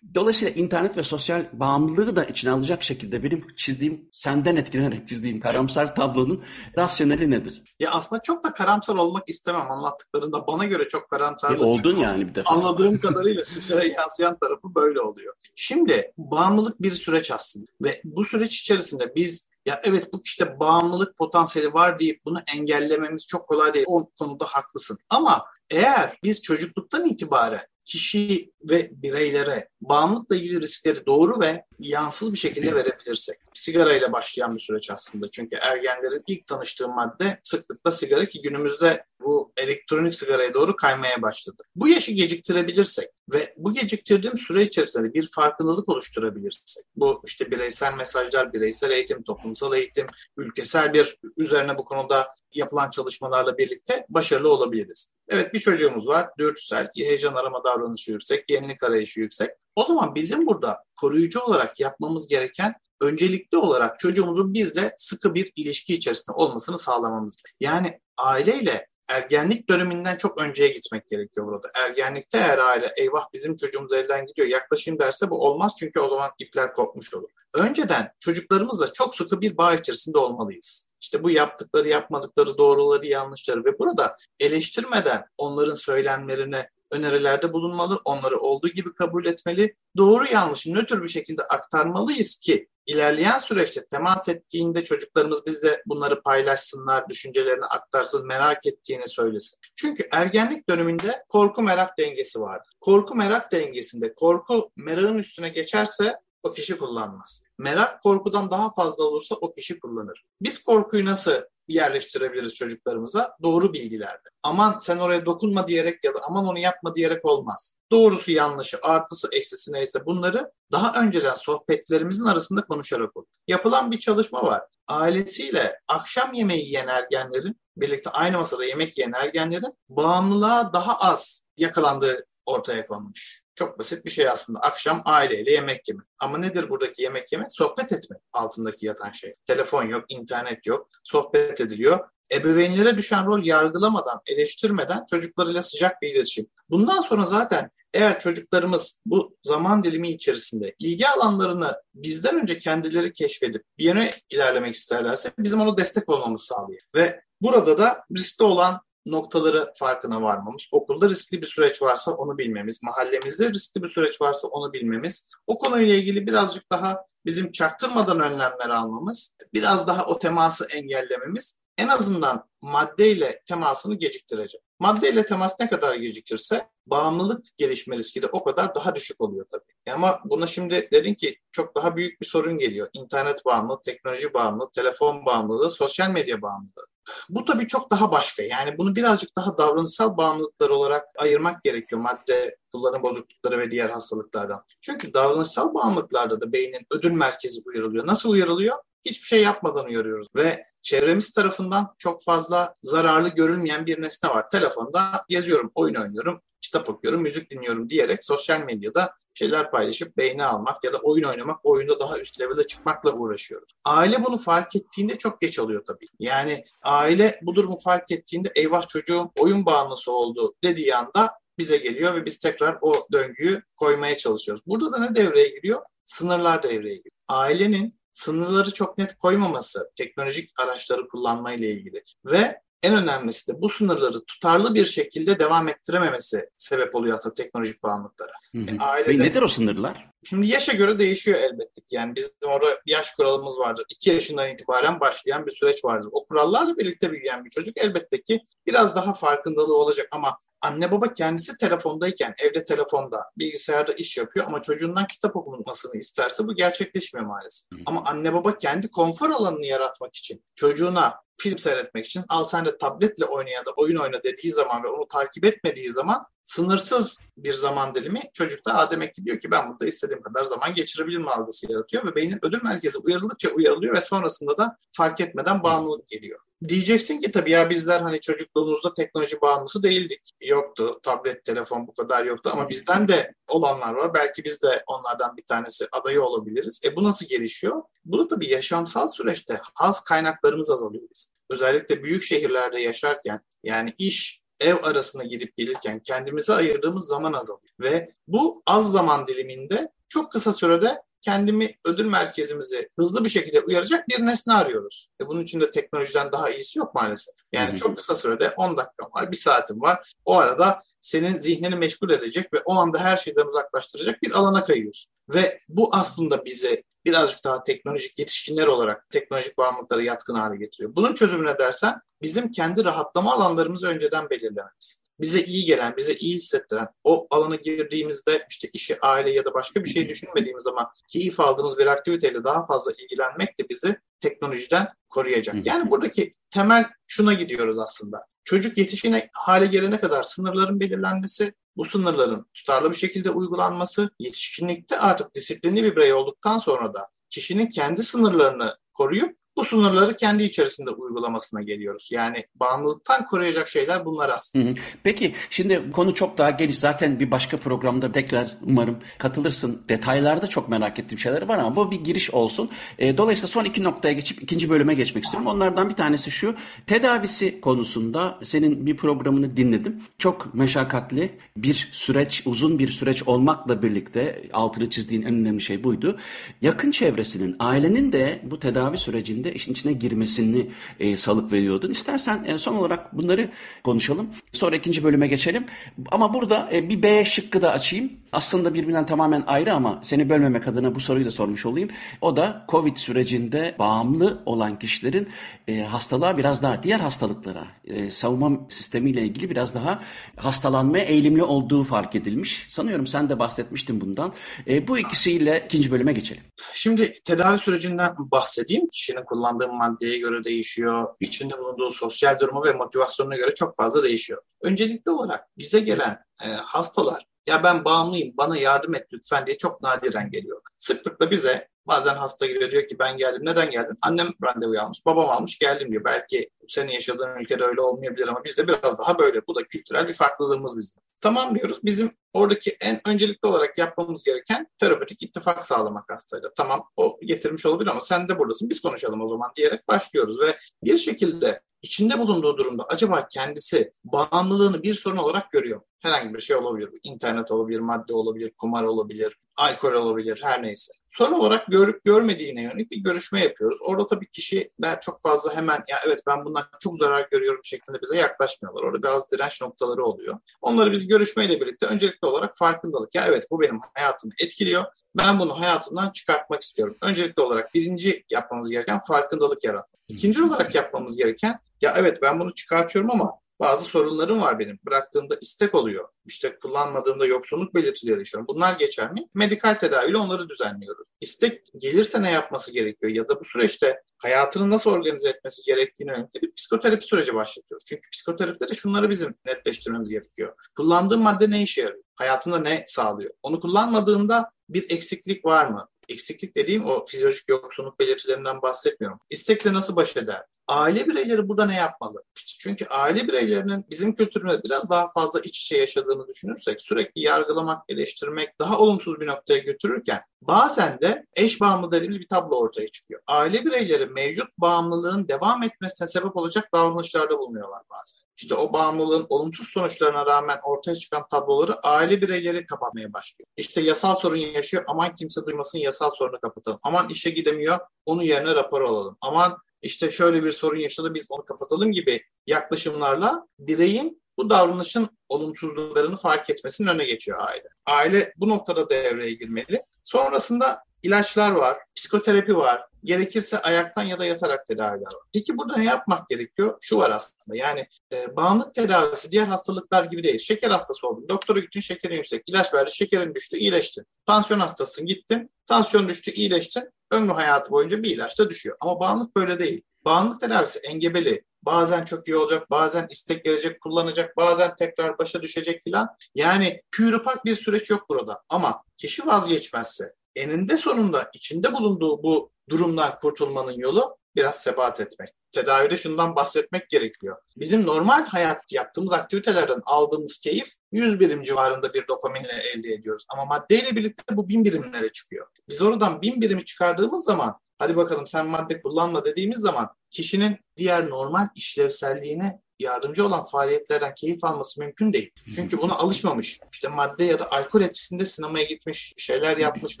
Dolayısıyla internet ve sosyal bağımlılığı da içine alacak şekilde benim çizdiğim, senden etkilenerek çizdiğim karamsar tablonun rasyoneli nedir?
Ya aslında çok da karamsar olmak istemem anlattıklarında. Bana göre çok karamsar.
E, oldun yani bir defa.
Anladığım kadarıyla sizlere yansıyan tarafı böyle oluyor. Şimdi bağımlılık bir süreç aslında ve bu süreç içerisinde biz ya evet bu işte bağımlılık potansiyeli var deyip bunu engellememiz çok kolay değil. O konuda haklısın. Ama eğer biz çocukluktan itibaren kişi ve bireylere bağımlılıkla ilgili riskleri doğru ve yansız bir şekilde verebilirsek. Sigara ile başlayan bir süreç aslında. Çünkü ergenlerin ilk tanıştığı madde sıklıkla sigara ki günümüzde bu elektronik sigaraya doğru kaymaya başladı. Bu yaşı geciktirebilirsek ve bu geciktirdiğim süre içerisinde bir farkındalık oluşturabilirsek, bu işte bireysel mesajlar, bireysel eğitim, toplumsal eğitim, ülkesel bir üzerine bu konuda yapılan çalışmalarla birlikte başarılı olabiliriz. Evet bir çocuğumuz var, dürtüsel, heyecan arama davranışı yüksek, yenilik arayışı yüksek. O zaman bizim burada koruyucu olarak yapmamız gereken öncelikli olarak çocuğumuzun bizle sıkı bir ilişki içerisinde olmasını sağlamamız. Yani aileyle ergenlik döneminden çok önceye gitmek gerekiyor burada. Ergenlikte eğer aile eyvah bizim çocuğumuz elden gidiyor yaklaşayım derse bu olmaz çünkü o zaman ipler kopmuş olur. Önceden çocuklarımızla çok sıkı bir bağ içerisinde olmalıyız. İşte bu yaptıkları, yapmadıkları, doğruları, yanlışları ve burada eleştirmeden onların söylemlerine önerilerde bulunmalı, onları olduğu gibi kabul etmeli, doğru yanlışı nötr bir şekilde aktarmalıyız ki ilerleyen süreçte temas ettiğinde çocuklarımız bizle bunları paylaşsınlar, düşüncelerini aktarsın, merak ettiğini söylesin. Çünkü ergenlik döneminde korku merak dengesi vardır. Korku merak dengesinde korku merağın üstüne geçerse o kişi kullanmaz. Merak korkudan daha fazla olursa o kişi kullanır. Biz korkuyu nasıl yerleştirebiliriz çocuklarımıza? Doğru bilgilerle. Aman sen oraya dokunma diyerek ya da aman onu yapma diyerek olmaz. Doğrusu yanlışı, artısı, eksisi neyse bunları daha önceden sohbetlerimizin arasında konuşarak olur. Yapılan bir çalışma var. Ailesiyle akşam yemeği yiyen ergenlerin, birlikte aynı masada yemek yiyen ergenlerin bağımlılığa daha az yakalandığı ortaya konmuş. Çok basit bir şey aslında. Akşam aileyle yemek yemek. Ama nedir buradaki yemek yemek? Sohbet etmek altındaki yatan şey. Telefon yok, internet yok. Sohbet ediliyor. Ebeveynlere düşen rol yargılamadan, eleştirmeden çocuklarıyla sıcak bir iletişim. Bundan sonra zaten eğer çocuklarımız bu zaman dilimi içerisinde ilgi alanlarını bizden önce kendileri keşfedip bir yöne ilerlemek isterlerse bizim onu destek olmamız sağlıyor. Ve burada da riskli olan noktaları farkına varmamız, okulda riskli bir süreç varsa onu bilmemiz, mahallemizde riskli bir süreç varsa onu bilmemiz, o konuyla ilgili birazcık daha bizim çaktırmadan önlemler almamız, biraz daha o teması engellememiz en azından maddeyle temasını geciktirecek. Maddeyle temas ne kadar gecikirse bağımlılık gelişme riski de o kadar daha düşük oluyor tabii. E ama buna şimdi dedin ki çok daha büyük bir sorun geliyor. İnternet bağımlılığı, teknoloji bağımlılığı, telefon bağımlılığı, sosyal medya bağımlılığı. Bu tabii çok daha başka. Yani bunu birazcık daha davranışsal bağımlılıklar olarak ayırmak gerekiyor madde kullanım bozuklukları ve diğer hastalıklardan. Çünkü davranışsal bağımlılıklarda da beynin ödül merkezi uyarılıyor. Nasıl uyarılıyor? Hiçbir şey yapmadan uyarıyoruz ve çevremiz tarafından çok fazla zararlı görülmeyen bir nesne var. Telefonda geziyorum, oyun oynuyorum, kitap okuyorum, müzik dinliyorum diyerek sosyal medyada şeyler paylaşıp beğeni almak ya da oyun oynamak, oyunda daha üst level'e çıkmakla uğraşıyoruz. Aile bunu fark ettiğinde çok geç oluyor tabii. Yani aile bu durumu fark ettiğinde eyvah çocuğum oyun bağımlısı oldu dediği anda bize geliyor ve biz tekrar o döngüyü koymaya çalışıyoruz. Burada da ne devreye giriyor? Sınırlar devreye giriyor. Ailenin sınırları çok net koymaması teknolojik araçları kullanma ile ilgili ve en önemlisi de bu sınırları tutarlı bir şekilde devam ettirememesi sebep oluyor aslında teknolojik bağımlılıklara.
Hı hı. E, ailede, Ve nedir o sınırlar?
Şimdi yaşa göre değişiyor elbette ki. Yani bizim orada yaş kuralımız vardır. 2 yaşından itibaren başlayan bir süreç vardır. O kurallarla birlikte büyüyen bir çocuk elbette ki biraz daha farkındalığı olacak ama anne baba kendisi telefondayken, evde telefonda, bilgisayarda iş yapıyor ama çocuğundan kitap okumasını isterse bu gerçekleşmiyor maalesef. Ama anne baba kendi konfor alanını yaratmak için çocuğuna film seyretmek için al sen de tabletle oyna ya da oyun oyna dediği zaman ve onu takip etmediği zaman sınırsız bir zaman dilimi çocukta a demek ki diyor ki ben burada istediğim kadar zaman geçirebilirim algısı yaratıyor ve beynin ödül merkezi uyarıldıkça uyarılıyor ve sonrasında da fark etmeden bağımlılık geliyor. Diyeceksin ki tabii ya bizler hani çocukluğumuzda teknoloji bağımlısı değildik. Yoktu. Tablet, telefon bu kadar yoktu ama bizden de olanlar var. Belki biz de onlardan bir tanesi adayı olabiliriz. E bu nasıl gelişiyor? Bu da tabii yaşamsal süreçte haz kaynaklarımız azalıyor bizim. Özellikle büyük şehirlerde yaşarken yani iş, ev arasına gidip gelirken kendimize ayırdığımız zaman azalıyor. Ve bu az zaman diliminde çok kısa sürede kendimi ödül merkezimizi hızlı bir şekilde uyaracak bir nesne arıyoruz. E bunun için de teknolojiden daha iyisi yok maalesef. Yani Hı-hı. çok kısa sürede 10 dakikam var, 1 saatim var. O arada senin zihnini meşgul edecek ve o anda her şeyden uzaklaştıracak bir alana kayıyorsun. Ve bu aslında bizi birazcık daha teknolojik yetişkinler olarak teknolojik bağımlılıklara yatkın hale getiriyor. Bunun çözümü ne dersen bizim kendi rahatlama alanlarımızı önceden belirlememiz bize iyi gelen, bize iyi hissettiren, o alana girdiğimizde işte işi, aile ya da başka bir şey düşünmediğimiz zaman keyif aldığımız bir aktiviteyle daha fazla ilgilenmek de bizi teknolojiden koruyacak. Yani buradaki temel şuna gidiyoruz aslında. Çocuk yetişkine hale gelene kadar sınırların belirlenmesi, bu sınırların tutarlı bir şekilde uygulanması, yetişkinlikte artık disiplinli bir birey olduktan sonra da kişinin kendi sınırlarını koruyup bu sınırları kendi içerisinde uygulamasına geliyoruz. Yani bağımlılıktan koruyacak şeyler bunlar aslında.
Peki şimdi konu çok daha geniş. Zaten bir başka programda tekrar umarım katılırsın. Detaylarda çok merak ettiğim şeyler var ama bu bir giriş olsun. E, dolayısıyla son iki noktaya geçip ikinci bölüme geçmek istiyorum. Onlardan bir tanesi şu. Tedavisi konusunda senin bir programını dinledim. Çok meşakkatli bir süreç, uzun bir süreç olmakla birlikte altını çizdiğin en önemli şey buydu. Yakın çevresinin, ailenin de bu tedavi sürecinde şeklinde işin içine girmesini e, salık veriyordun. İstersen e, son olarak bunları konuşalım. Sonra ikinci bölüme geçelim. Ama burada e, bir B şıkkı da açayım. Aslında birbirinden tamamen ayrı ama seni bölmemek adına bu soruyu da sormuş olayım. O da Covid sürecinde bağımlı olan kişilerin e, hastalığa biraz daha diğer hastalıklara e, savunma sistemiyle ilgili biraz daha hastalanmaya eğilimli olduğu fark edilmiş. Sanıyorum sen de bahsetmiştin bundan. E, bu ikisiyle ikinci bölüme geçelim.
Şimdi tedavi sürecinden bahsedeyim. Kişinin kullandığı maddeye göre değişiyor. İçinde bulunduğu sosyal durumu ve motivasyonuna göre çok fazla değişiyor. Öncelikli olarak bize gelen e, hastalar ya ben bağımlıyım bana yardım et lütfen diye çok nadiren geliyor. Sıklıkla bize bazen hasta geliyor diyor ki ben geldim. Neden geldin? Annem randevu almış, babam almış geldim diyor. Belki senin yaşadığın ülkede öyle olmayabilir ama bizde biraz daha böyle. Bu da kültürel bir farklılığımız bizim. Tamam diyoruz. Bizim oradaki en öncelikli olarak yapmamız gereken terapötik ittifak sağlamak hastayla. Tamam o getirmiş olabilir ama sen de buradasın biz konuşalım o zaman diyerek başlıyoruz ve bir şekilde içinde bulunduğu durumda acaba kendisi bağımlılığını bir sorun olarak görüyor. Herhangi bir şey olabilir. İnternet olabilir, madde olabilir, kumar olabilir, alkol olabilir, her neyse. Son olarak görüp görmediğine yönelik bir görüşme yapıyoruz. Orada tabii kişiler çok fazla hemen ya evet ben bundan çok zarar görüyorum şeklinde bize yaklaşmıyorlar. Orada biraz direnç noktaları oluyor. Onları biz görüşmeyle birlikte öncelikli olarak farkındalık. Ya evet bu benim hayatımı etkiliyor. Ben bunu hayatımdan çıkartmak istiyorum. Öncelikli olarak birinci yapmamız gereken farkındalık yaratmak. İkinci olarak yapmamız gereken ya evet ben bunu çıkartıyorum ama bazı sorunlarım var benim. Bıraktığımda istek oluyor. İşte kullanmadığımda yoksunluk belirtileri yaşıyorum. Bunlar geçer mi? Medikal tedaviyle onları düzenliyoruz. İstek gelirse ne yapması gerekiyor? Ya da bu süreçte hayatını nasıl organize etmesi gerektiğini yönelik bir psikoterapi süreci başlatıyoruz. Çünkü psikoterapide de şunları bizim netleştirmemiz gerekiyor. Kullandığım madde ne işe yarıyor? Hayatında ne sağlıyor? Onu kullanmadığında bir eksiklik var mı? Eksiklik dediğim o fizyolojik yoksunluk belirtilerinden bahsetmiyorum. İstekle nasıl baş eder? Aile bireyleri burada ne yapmalı? Çünkü aile bireylerinin bizim kültürümüzde biraz daha fazla iç içe yaşadığını düşünürsek sürekli yargılamak, eleştirmek daha olumsuz bir noktaya götürürken bazen de eş bağımlı dediğimiz bir tablo ortaya çıkıyor. Aile bireyleri mevcut bağımlılığın devam etmesine sebep olacak davranışlarda bulunuyorlar bazen. İşte o bağımlılığın olumsuz sonuçlarına rağmen ortaya çıkan tabloları aile bireyleri kapatmaya başlıyor. İşte yasal sorun yaşıyor, aman kimse duymasın yasal sorunu kapatalım. Aman işe gidemiyor, onun yerine rapor alalım. Aman işte şöyle bir sorun yaşadı biz onu kapatalım gibi yaklaşımlarla bireyin bu davranışın olumsuzluklarını fark etmesinin önüne geçiyor aile. Aile bu noktada devreye girmeli. Sonrasında ilaçlar var, psikoterapi var, gerekirse ayaktan ya da yatarak tedaviler var. Peki burada ne yapmak gerekiyor? Şu var aslında yani e, bağımlılık tedavisi diğer hastalıklar gibi değil. Şeker hastası oldun, doktora gittin şekerin yüksek, ilaç verdi, şekerin düştü, iyileştin. Tansiyon hastasın, gittin, tansiyon düştü, iyileştin. Ömrü hayatı boyunca bir ilaçta düşüyor. Ama bağımlılık böyle değil. Bağımlılık tedavisi engebeli. Bazen çok iyi olacak, bazen istek gelecek, kullanacak, bazen tekrar başa düşecek filan. Yani pürüpak bir süreç yok burada. Ama kişi vazgeçmezse, eninde sonunda içinde bulunduğu bu durumdan kurtulmanın yolu biraz sebat etmek. Tedavide şundan bahsetmek gerekiyor. Bizim normal hayat yaptığımız aktivitelerden aldığımız keyif 100 birim civarında bir dopaminle elde ediyoruz. Ama maddeyle birlikte bu 1000 birimlere çıkıyor. Biz oradan 1000 birimi çıkardığımız zaman hadi bakalım sen madde kullanma dediğimiz zaman kişinin diğer normal işlevselliğine yardımcı olan faaliyetlerden keyif alması mümkün değil. Çünkü buna alışmamış. İşte madde ya da alkol etkisinde sinemaya gitmiş, şeyler yapmış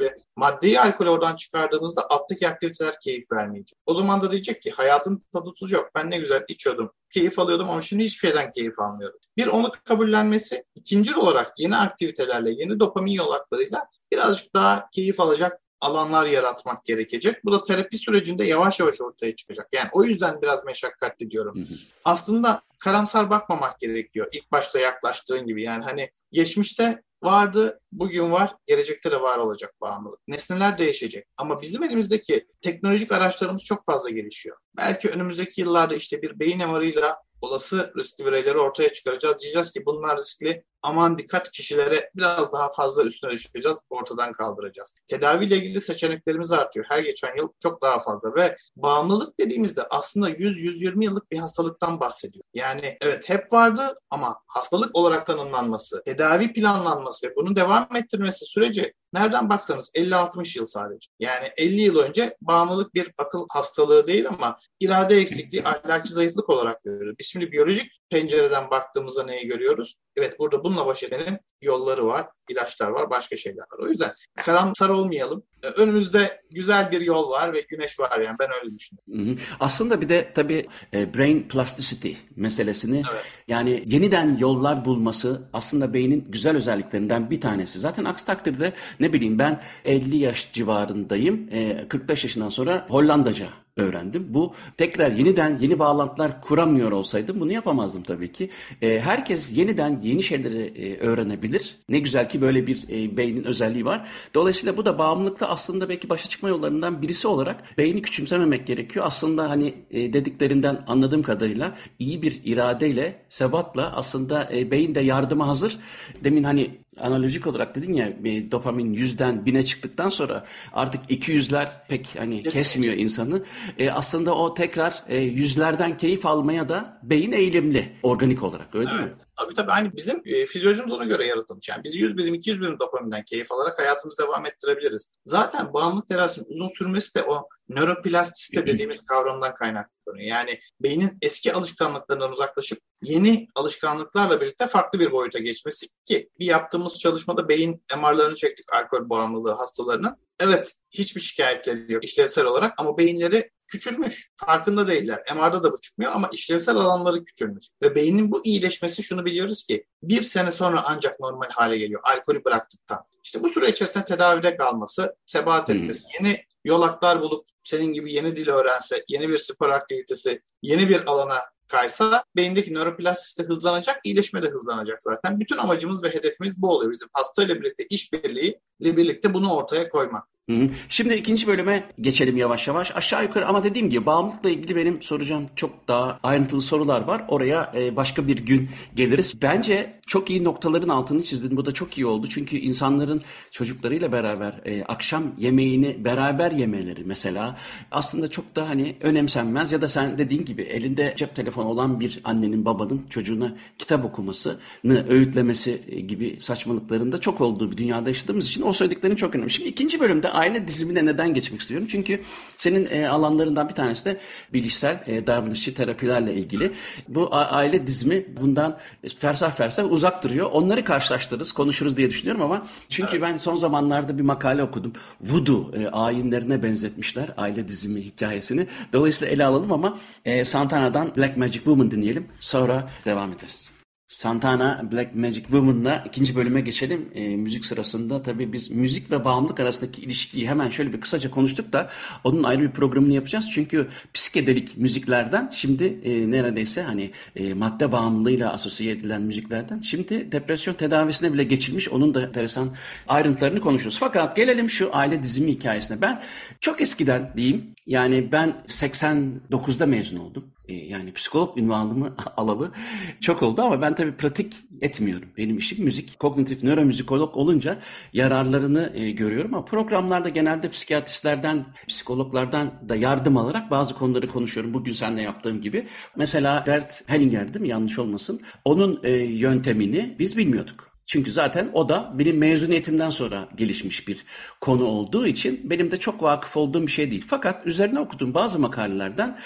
ve maddeyi alkol oradan çıkardığınızda alttaki aktiviteler keyif vermeyecek. O zaman da diyecek ki hayatın tadı tuzu yok. Ben ne güzel içiyordum, keyif alıyordum ama şimdi hiçbir şeyden keyif almıyorum. Bir onu kabullenmesi, ikinci olarak yeni aktivitelerle, yeni dopamin yolaklarıyla birazcık daha keyif alacak alanlar yaratmak gerekecek. Bu da terapi sürecinde yavaş yavaş ortaya çıkacak. Yani o yüzden biraz meşakkatli diyorum. Hı hı. Aslında karamsar bakmamak gerekiyor. İlk başta yaklaştığın gibi yani hani geçmişte vardı, bugün var, gelecekte de var olacak bağımlılık. Nesneler değişecek ama bizim elimizdeki teknolojik araçlarımız çok fazla gelişiyor. Belki önümüzdeki yıllarda işte bir beyin MR'ıyla olası riskli bireyleri ortaya çıkaracağız. Diyeceğiz ki bunlar riskli aman dikkat kişilere biraz daha fazla üstüne düşeceğiz, ortadan kaldıracağız. Tedaviyle ilgili seçeneklerimiz artıyor. Her geçen yıl çok daha fazla ve bağımlılık dediğimizde aslında 100-120 yıllık bir hastalıktan bahsediyor. Yani evet hep vardı ama hastalık olarak tanımlanması, tedavi planlanması ve bunun devam ettirmesi süreci nereden baksanız 50-60 yıl sadece. Yani 50 yıl önce bağımlılık bir akıl hastalığı değil ama irade eksikliği, ahlaki zayıflık olarak görüyoruz. Biz şimdi biyolojik pencereden baktığımızda neyi görüyoruz? Evet burada bununla baş edenin yolları var, ilaçlar var, başka şeyler var. O yüzden karamsar olmayalım. Ee, önümüzde güzel bir yol var ve güneş var yani ben öyle düşünüyorum.
Aslında bir de tabii e, brain plasticity meselesini evet. yani yeniden yollar bulması aslında beynin güzel özelliklerinden bir tanesi. Zaten aksi takdirde ne bileyim ben 50 yaş civarındayım. 45 e, yaşından sonra Hollandaca öğrendim. Bu tekrar yeniden yeni bağlantılar kuramıyor olsaydım bunu yapamazdım tabii ki. E, herkes yeniden yeni şeyleri e, öğrenebilir. Ne güzel ki böyle bir e, beynin özelliği var. Dolayısıyla bu da bağımlılıkla aslında belki başa çıkma yollarından birisi olarak beyni küçümsememek gerekiyor. Aslında hani e, dediklerinden anladığım kadarıyla iyi bir iradeyle, sebatla aslında e, beyin de yardıma hazır. Demin hani analojik olarak dedin ya bir dopamin yüzden bine çıktıktan sonra artık iki yüzler pek hani kesmiyor insanı. E, aslında o tekrar e, yüzlerden keyif almaya da beyin eğilimli organik olarak öyle evet. değil mi?
Tabii tabii hani bizim e, fizyolojimiz ona göre yaratılmış. Yani biz 100 birim 200 birim dopaminden keyif alarak hayatımızı devam ettirebiliriz. Zaten bağımlılık tedavisinin uzun sürmesi de o nöroplastisite dediğimiz kavramdan kaynaklanıyor. Yani beynin eski alışkanlıklarından uzaklaşıp yeni alışkanlıklarla birlikte farklı bir boyuta geçmesi ki bir yaptığımız çalışmada beyin MR'larını çektik alkol bağımlılığı hastalarının. Evet hiçbir şikayetleri yok işlevsel olarak ama beyinleri küçülmüş. Farkında değiller. MR'da da bu çıkmıyor ama işlevsel alanları küçülmüş. Ve beynin bu iyileşmesi şunu biliyoruz ki bir sene sonra ancak normal hale geliyor. Alkolü bıraktıktan. İşte bu süre içerisinde tedavide kalması, sebat etmesi, hmm. yeni yolaklar bulup senin gibi yeni dil öğrense, yeni bir spor aktivitesi, yeni bir alana kaysa beyindeki nöroplastisite hızlanacak, iyileşme de hızlanacak zaten. Bütün amacımız ve hedefimiz bu oluyor bizim hastayla birlikte işbirliği ile birlikte bunu ortaya koymak.
Şimdi ikinci bölüme geçelim yavaş yavaş. Aşağı yukarı ama dediğim gibi bağımlılıkla ilgili benim soracağım çok daha ayrıntılı sorular var. Oraya e, başka bir gün geliriz. Bence çok iyi noktaların altını çizdin. Bu da çok iyi oldu. Çünkü insanların çocuklarıyla beraber e, akşam yemeğini beraber yemeleri mesela aslında çok da hani önemsenmez ya da sen dediğin gibi elinde cep telefonu olan bir annenin babanın çocuğuna kitap okumasını öğütlemesi e, gibi saçmalıklarında çok olduğu bir dünyada yaşadığımız için o söylediklerin çok önemli. Şimdi ikinci bölümde aile dizimine neden geçmek istiyorum? Çünkü senin e, alanlarından bir tanesi de bilişsel e, davranışçı terapilerle ilgili. Bu aile dizimi bundan fersah fersah uzak duruyor. Onları karşılaştırırız, konuşuruz diye düşünüyorum ama çünkü ben son zamanlarda bir makale okudum. Voodoo e, ayinlerine benzetmişler aile dizimi hikayesini. Dolayısıyla ele alalım ama e, Santana'dan Black Magic Woman dinleyelim. Sonra devam ederiz. Santana Black Magic Woman'la ikinci bölüme geçelim. E, müzik sırasında tabii biz müzik ve bağımlılık arasındaki ilişkiyi hemen şöyle bir kısaca konuştuk da onun ayrı bir programını yapacağız. Çünkü psikedelik müziklerden şimdi e, neredeyse hani e, madde bağımlılığıyla asosiye edilen müziklerden şimdi depresyon tedavisine bile geçilmiş. Onun da enteresan ayrıntılarını konuşuyoruz. Fakat gelelim şu aile dizimi hikayesine. Ben çok eskiden diyeyim yani ben 89'da mezun oldum. Ee, yani psikolog ünvanımı alalı çok oldu ama ben tabii pratik etmiyorum. Benim işim müzik, kognitif nöromüzikolog olunca yararlarını e, görüyorum ama programlarda genelde psikiyatristlerden, psikologlardan da yardım alarak bazı konuları konuşuyorum. Bugün seninle yaptığım gibi. Mesela Bert Hellinger değil mi? Yanlış olmasın. Onun e, yöntemini biz bilmiyorduk. Çünkü zaten o da benim mezuniyetimden sonra gelişmiş bir konu olduğu için benim de çok vakıf olduğum bir şey değil. Fakat üzerine okuduğum bazı makalelerden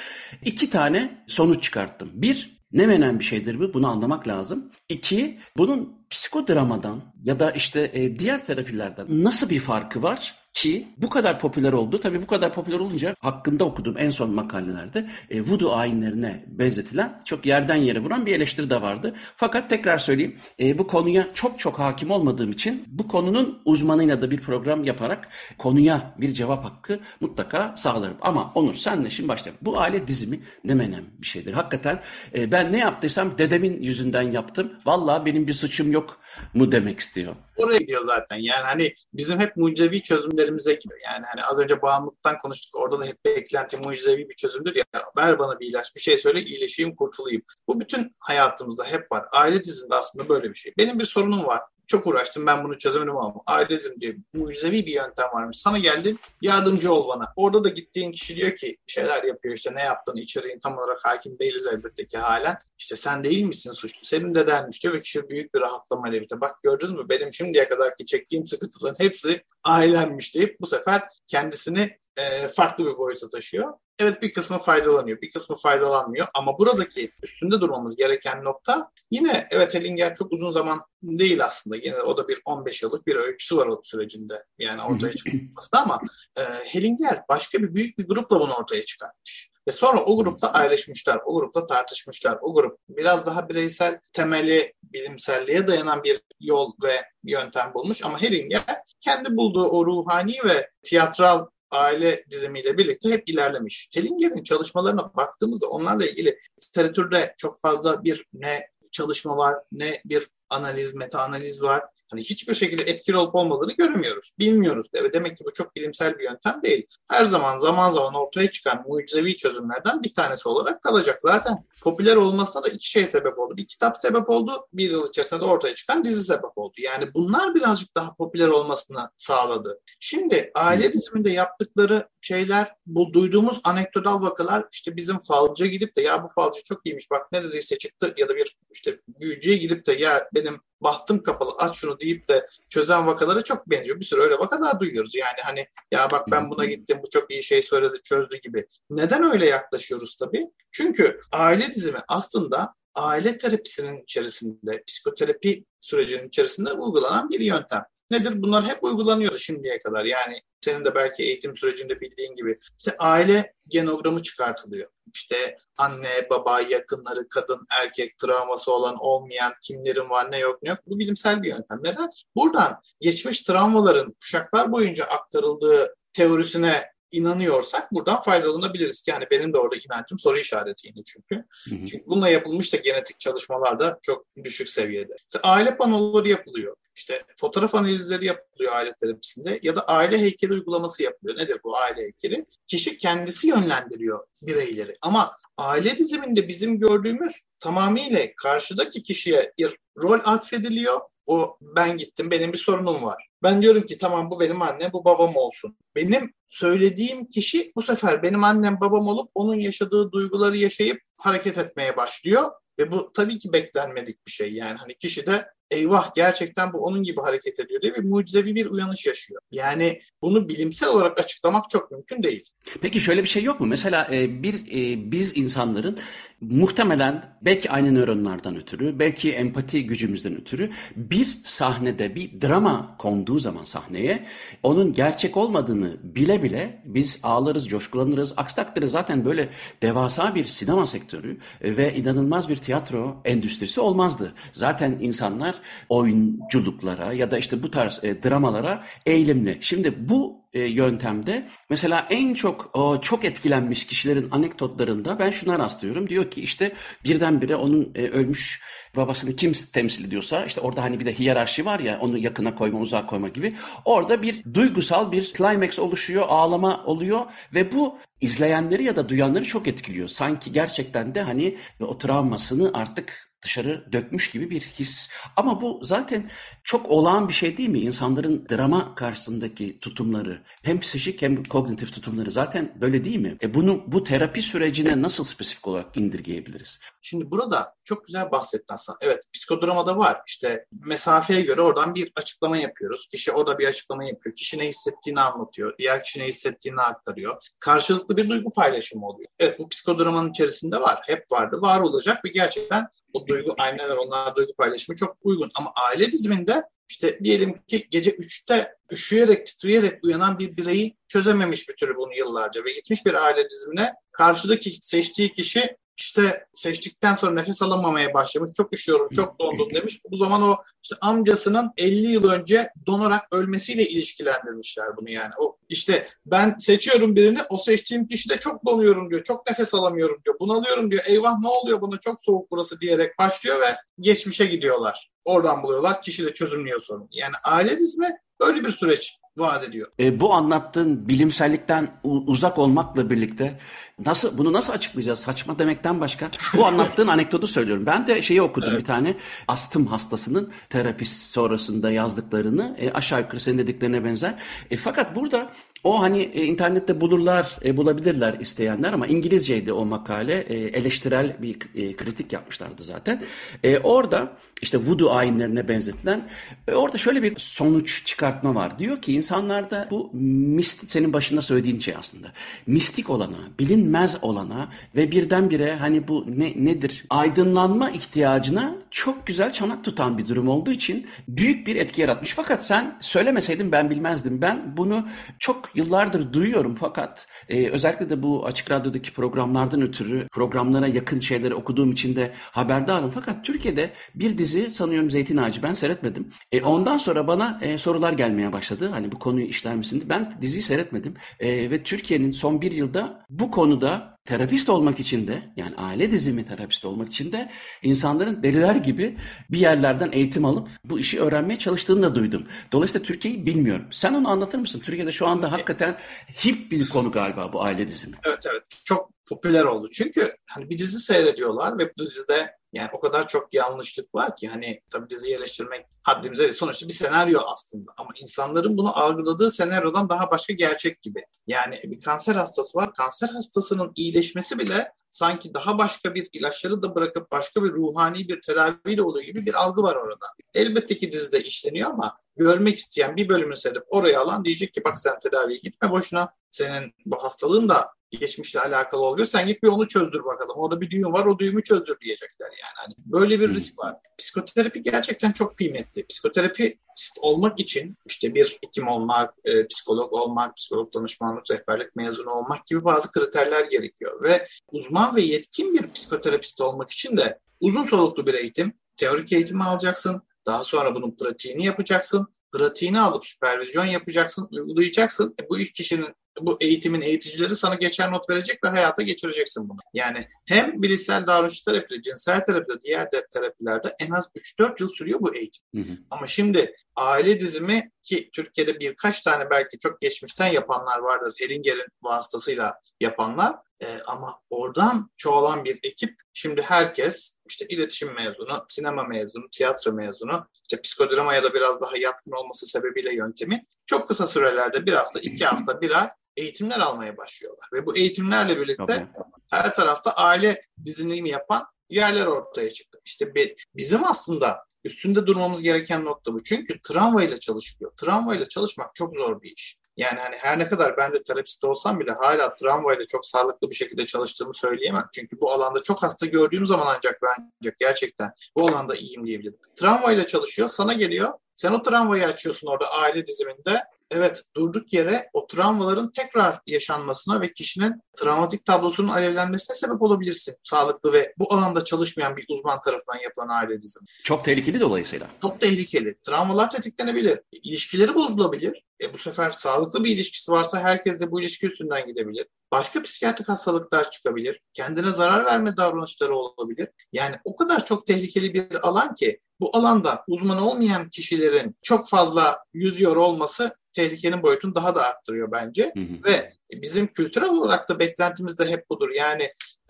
iki tane sonuç çıkarttım. Bir, ne menen bir şeydir bu? Bunu anlamak lazım. İki, bunun psikodramadan ya da işte e, diğer terapilerden nasıl bir farkı var? Ki bu kadar popüler oldu. Tabii bu kadar popüler olunca hakkında okuduğum en son makalelerde e, voodoo ayinlerine benzetilen çok yerden yere vuran bir eleştiri de vardı. Fakat tekrar söyleyeyim e, bu konuya çok çok hakim olmadığım için bu konunun uzmanıyla da bir program yaparak konuya bir cevap hakkı mutlaka sağlarım. Ama Onur senle şimdi başlayalım. Bu aile dizimi ne menem bir şeydir. Hakikaten e, ben ne yaptıysam dedemin yüzünden yaptım. Vallahi benim bir suçum yok mu demek istiyor.
Oraya gidiyor zaten. Yani hani bizim hep mucizevi çözümlerimize gidiyor. Yani hani az önce bağımlılıktan konuştuk. Orada da hep beklenti mucizevi bir çözümdür ya. Ver bana bir ilaç, bir şey söyle, iyileşeyim, kurtulayım. Bu bütün hayatımızda hep var. Aile dizinde aslında böyle bir şey. Benim bir sorunum var çok uğraştım ben bunu çözemedim ama ailezim diye mucizevi bir yöntem varmış. Sana geldim yardımcı ol bana. Orada da gittiğin kişi diyor ki şeyler yapıyor işte ne yaptığını içeriğin tam olarak hakim değiliz elbette ki halen. İşte sen değil misin suçlu? Senin dedenmiş diyor ve kişi büyük bir rahatlamayla bitiyor. Bak gördünüz mü benim şimdiye kadarki çektiğim sıkıntıların hepsi ailemmiş deyip bu sefer kendisini e, farklı bir boyuta taşıyor. Evet bir kısmı faydalanıyor, bir kısmı faydalanmıyor ama buradaki üstünde durmamız gereken nokta yine evet Hellinger çok uzun zaman değil aslında. Yine o da bir 15 yıllık bir öyküsü var o sürecinde yani ortaya çıkması ama e, Hellinger başka bir büyük bir grupla bunu ortaya çıkartmış. Ve sonra o grupla ayrışmışlar, o grupla tartışmışlar. O grup biraz daha bireysel temeli bilimselliğe dayanan bir yol ve yöntem bulmuş ama Hellinger kendi bulduğu o ruhani ve tiyatral aile dizimiyle birlikte hep ilerlemiş. Hellinger'in çalışmalarına baktığımızda onlarla ilgili literatürde çok fazla bir ne çalışma var ne bir analiz, meta analiz var hani hiçbir şekilde etkili olup olmadığını göremiyoruz. Bilmiyoruz. Evet, demek ki bu çok bilimsel bir yöntem değil. Her zaman zaman zaman ortaya çıkan mucizevi çözümlerden bir tanesi olarak kalacak. Zaten popüler olmasına da iki şey sebep oldu. Bir kitap sebep oldu, bir yıl içerisinde de ortaya çıkan dizi sebep oldu. Yani bunlar birazcık daha popüler olmasını sağladı. Şimdi aile diziminde yaptıkları şeyler, bu duyduğumuz anekdotal vakalar işte bizim falcıya gidip de ya bu falcı çok iyiymiş bak ne dediyse çıktı ya da bir işte büyücüye gidip de ya benim bahtım kapalı aç şunu deyip de çözen vakalara çok benziyor. Bir sürü öyle vakalar duyuyoruz. Yani hani ya bak ben buna gittim bu çok iyi şey söyledi çözdü gibi. Neden öyle yaklaşıyoruz tabii? Çünkü aile dizimi aslında aile terapisinin içerisinde, psikoterapi sürecinin içerisinde uygulanan bir yöntem. Nedir? Bunlar hep uygulanıyordu şimdiye kadar. Yani senin de belki eğitim sürecinde bildiğin gibi. İşte aile genogramı çıkartılıyor. İşte anne, baba, yakınları, kadın, erkek, travması olan, olmayan, kimlerin var, ne yok, ne yok. Bu bilimsel bir yöntem. Neden? Buradan geçmiş travmaların kuşaklar boyunca aktarıldığı teorisine inanıyorsak buradan faydalanabiliriz. Yani benim de orada inancım soru işaretiydi çünkü. Hı hı. Çünkü bununla yapılmış da genetik çalışmalar da çok düşük seviyede. İşte aile panoları yapılıyor. İşte fotoğraf analizleri yapılıyor aile terapisinde ya da aile heykeli uygulaması yapılıyor. Nedir bu aile heykeli? Kişi kendisi yönlendiriyor bireyleri. Ama aile diziminde bizim gördüğümüz tamamıyla karşıdaki kişiye bir rol atfediliyor. O ben gittim benim bir sorunum var. Ben diyorum ki tamam bu benim annem bu babam olsun. Benim söylediğim kişi bu sefer benim annem babam olup onun yaşadığı duyguları yaşayıp hareket etmeye başlıyor. Ve bu tabii ki beklenmedik bir şey. Yani hani kişi de eyvah gerçekten bu onun gibi hareket ediyor diye bir mucizevi bir uyanış yaşıyor. Yani bunu bilimsel olarak açıklamak çok mümkün değil.
Peki şöyle bir şey yok mu? Mesela e, bir e, biz insanların muhtemelen belki aynı nöronlardan ötürü, belki empati gücümüzden ötürü bir sahnede bir drama konduğu zaman sahneye onun gerçek olmadığını bile bile biz ağlarız, coşkulanırız. Aksi takdirde zaten böyle devasa bir sinema sektörü ve inanılmaz bir tiyatro endüstrisi olmazdı. Zaten insanlar oyunculuklara ya da işte bu tarz e, dramalara eğilimli. Şimdi bu e, yöntemde mesela en çok o, çok etkilenmiş kişilerin anekdotlarında ben şuna rastlıyorum. Diyor ki işte birdenbire onun e, ölmüş babasını kim temsil ediyorsa işte orada hani bir de hiyerarşi var ya onu yakına koyma uzak koyma gibi. Orada bir duygusal bir climax oluşuyor ağlama oluyor ve bu izleyenleri ya da duyanları çok etkiliyor. Sanki gerçekten de hani o travmasını artık dışarı dökmüş gibi bir his. Ama bu zaten çok olağan bir şey değil mi? İnsanların drama karşısındaki tutumları hem psikik hem kognitif tutumları zaten böyle değil mi? E bunu bu terapi sürecine nasıl spesifik olarak indirgeyebiliriz?
Şimdi burada çok güzel bahsettin aslında. Evet psikodramada var. İşte mesafeye göre oradan bir açıklama yapıyoruz. Kişi orada bir açıklama yapıyor. Kişi ne hissettiğini anlatıyor. Diğer kişi ne hissettiğini aktarıyor. Karşılıklı bir duygu paylaşımı oluyor. Evet bu psikodramanın içerisinde var. Hep vardı. Var olacak ve gerçekten bu duygu aynen onlar duygu paylaşımı çok uygun. Ama aile diziminde işte diyelim ki gece 3'te üşüyerek, titreyerek uyanan bir bireyi çözememiş bir türlü bunu yıllarca ve gitmiş bir aile dizimine karşıdaki seçtiği kişi işte seçtikten sonra nefes alamamaya başlamış. Çok üşüyorum, çok dondum demiş. Bu zaman o işte amcasının 50 yıl önce donarak ölmesiyle ilişkilendirmişler bunu yani. O işte ben seçiyorum birini, o seçtiğim kişi de çok donuyorum diyor. Çok nefes alamıyorum diyor. Bunalıyorum diyor. Eyvah ne oluyor bana çok soğuk burası diyerek başlıyor ve geçmişe gidiyorlar. Oradan buluyorlar. Kişi de çözümlüyor sorunu. Yani aile dizme böyle bir süreç vaat ediyor.
E, bu anlattığın bilimsellikten uzak olmakla birlikte nasıl bunu nasıl açıklayacağız? Saçma demekten başka. Bu anlattığın anekdotu söylüyorum. Ben de şeyi okudum evet. bir tane astım hastasının terapist sonrasında yazdıklarını e, aşağı yukarı senin dediklerine benzer. E, fakat burada o hani e, internette bulurlar, e, bulabilirler isteyenler ama İngilizceydi o makale. E, eleştirel bir e, kritik yapmışlardı zaten. E, orada işte voodoo ayinlerine benzetilen e, orada şöyle bir sonuç çıkartma var. Diyor ki insanlarda bu mistik senin başında söylediğin şey aslında. Mistik olana, bilinmez olana ve birdenbire hani bu ne nedir? Aydınlanma ihtiyacına çok güzel çanak tutan bir durum olduğu için büyük bir etki yaratmış. Fakat sen söylemeseydin ben bilmezdim. Ben bunu çok yıllardır duyuyorum fakat e, özellikle de bu açık radyodaki programlardan ötürü programlara yakın şeyleri okuduğum için de haberdarım. Fakat Türkiye'de bir dizi sanıyorum Zeytin Ağacı ben seyretmedim. E, ondan sonra bana e, sorular gelmeye başladı. Hani bu konuyu işler misin? Ben diziyi seyretmedim. E, ve Türkiye'nin son bir yılda bu konuda terapist olmak için de yani aile dizimi terapist olmak için de insanların deliler gibi bir yerlerden eğitim alıp bu işi öğrenmeye çalıştığını da duydum. Dolayısıyla Türkiye'yi bilmiyorum. Sen onu anlatır mısın? Türkiye'de şu anda hakikaten hip bir konu galiba bu aile dizimi.
Evet evet. Çok popüler oldu. Çünkü hani bir dizi seyrediyorlar ve bu dizide Yani o kadar çok yanlışlık var ki hani tabii diziyi eleştirmek haddimize değil. Sonuçta bir senaryo aslında ama insanların bunu algıladığı senaryodan daha başka gerçek gibi. Yani bir kanser hastası var. Kanser hastasının iyileşmesi bile sanki daha başka bir ilaçları da bırakıp başka bir ruhani bir tedaviyle oluyor gibi bir algı var orada. Elbette ki dizide işleniyor ama görmek isteyen bir bölümü seyredip oraya alan diyecek ki bak sen tedaviye gitme boşuna. Senin bu hastalığın da geçmişle alakalı olabilir. Sen git bir onu çözdür bakalım. Orada bir düğüm var o düğümü çözdür diyecekler yani. Hani böyle bir risk var. Psikoterapi gerçekten çok kıymetli. Psikoterapi olmak için işte bir hekim olmak, e, psikolog olmak, psikolog danışmanlık, rehberlik mezunu olmak gibi bazı kriterler gerekiyor. Ve uzman ve yetkin bir psikoterapist olmak için de uzun soluklu bir eğitim, teorik eğitimi alacaksın. Daha sonra bunun pratiğini yapacaksın pratiğini alıp süpervizyon yapacaksın, uygulayacaksın. E, bu ilk kişinin bu eğitimin eğiticileri sana geçer not verecek ve hayata geçireceksin bunu. Yani hem bilişsel davranış terapide, cinsel terapide, diğer de terapilerde en az 3-4 yıl sürüyor bu eğitim. Hı hı. Ama şimdi aile dizimi ki Türkiye'de birkaç tane belki çok geçmişten yapanlar vardır. Elinger'in vasıtasıyla yapanlar. E, ama oradan çoğalan bir ekip şimdi herkes işte iletişim mezunu, sinema mezunu, tiyatro mezunu, işte psikodramaya da biraz daha yatkın olması sebebiyle yöntemi çok kısa sürelerde bir hafta, iki hafta, bir ay eğitimler almaya başlıyorlar. Ve bu eğitimlerle birlikte Tabii. her tarafta aile dizilimi yapan yerler ortaya çıktı. İşte bizim aslında üstünde durmamız gereken nokta bu. Çünkü travmayla çalışılıyor. Travmayla çalışmak çok zor bir iş. Yani hani her ne kadar ben de terapist olsam bile hala travmayla çok sağlıklı bir şekilde çalıştığımı söyleyemem. Çünkü bu alanda çok hasta gördüğüm zaman ancak ben ancak gerçekten bu alanda iyiyim diyebilirim. Travmayla çalışıyor, sana geliyor. Sen o travmayı açıyorsun orada aile diziminde evet durduk yere o travmaların tekrar yaşanmasına ve kişinin travmatik tablosunun alevlenmesine sebep olabilirsin. Sağlıklı ve bu alanda çalışmayan bir uzman tarafından yapılan aile dizimi.
Çok tehlikeli dolayısıyla.
Çok tehlikeli. Travmalar tetiklenebilir. İlişkileri bozulabilir. E bu sefer sağlıklı bir ilişkisi varsa herkes de bu ilişki üstünden gidebilir. Başka psikiyatrik hastalıklar çıkabilir. Kendine zarar verme davranışları olabilir. Yani o kadar çok tehlikeli bir alan ki bu alanda uzman olmayan kişilerin çok fazla yüzüyor olması tehlikenin boyutunu daha da arttırıyor bence. Hı hı. Ve bizim kültürel olarak da beklentimiz de hep budur. Yani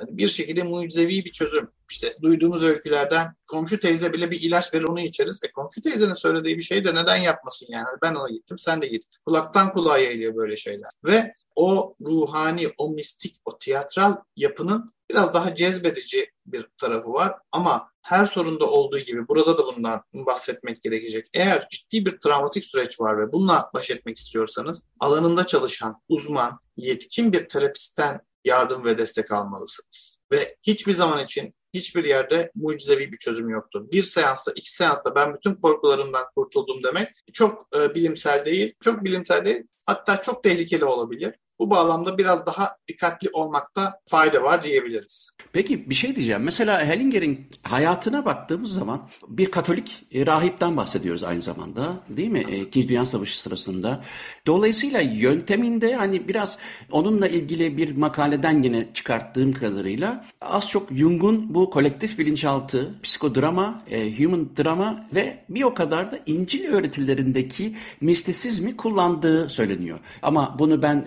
bir şekilde mucizevi bir çözüm. İşte duyduğumuz öykülerden komşu teyze bile bir ilaç verir onu içeriz. E komşu teyzenin söylediği bir şey de neden yapmasın yani? Ben ona gittim sen de git. Kulaktan kulağa yayılıyor böyle şeyler. Ve o ruhani, o mistik, o tiyatral yapının biraz daha cezbedici bir tarafı var. Ama her sorunda olduğu gibi burada da bundan bahsetmek gerekecek. Eğer ciddi bir travmatik süreç var ve bununla baş etmek istiyorsanız alanında çalışan, uzman, yetkin bir terapistten yardım ve destek almalısınız. Ve hiçbir zaman için hiçbir yerde mucizevi bir çözüm yoktur. Bir seansta, iki seansta ben bütün korkularımdan kurtuldum demek çok e, bilimsel değil, çok bilimsel değil, hatta çok tehlikeli olabilir. Bu bağlamda biraz daha dikkatli olmakta fayda var diyebiliriz.
Peki bir şey diyeceğim. Mesela Hellinger'in hayatına baktığımız zaman bir Katolik e, rahipten bahsediyoruz aynı zamanda değil mi? E, İkinci Dünya Savaşı sırasında. Dolayısıyla yönteminde hani biraz onunla ilgili bir makaleden yine çıkarttığım kadarıyla az çok Jung'un bu kolektif bilinçaltı, psikodrama, e, human drama ve bir o kadar da İncil öğretilerindeki mistisizmi kullandığı söyleniyor. Ama bunu ben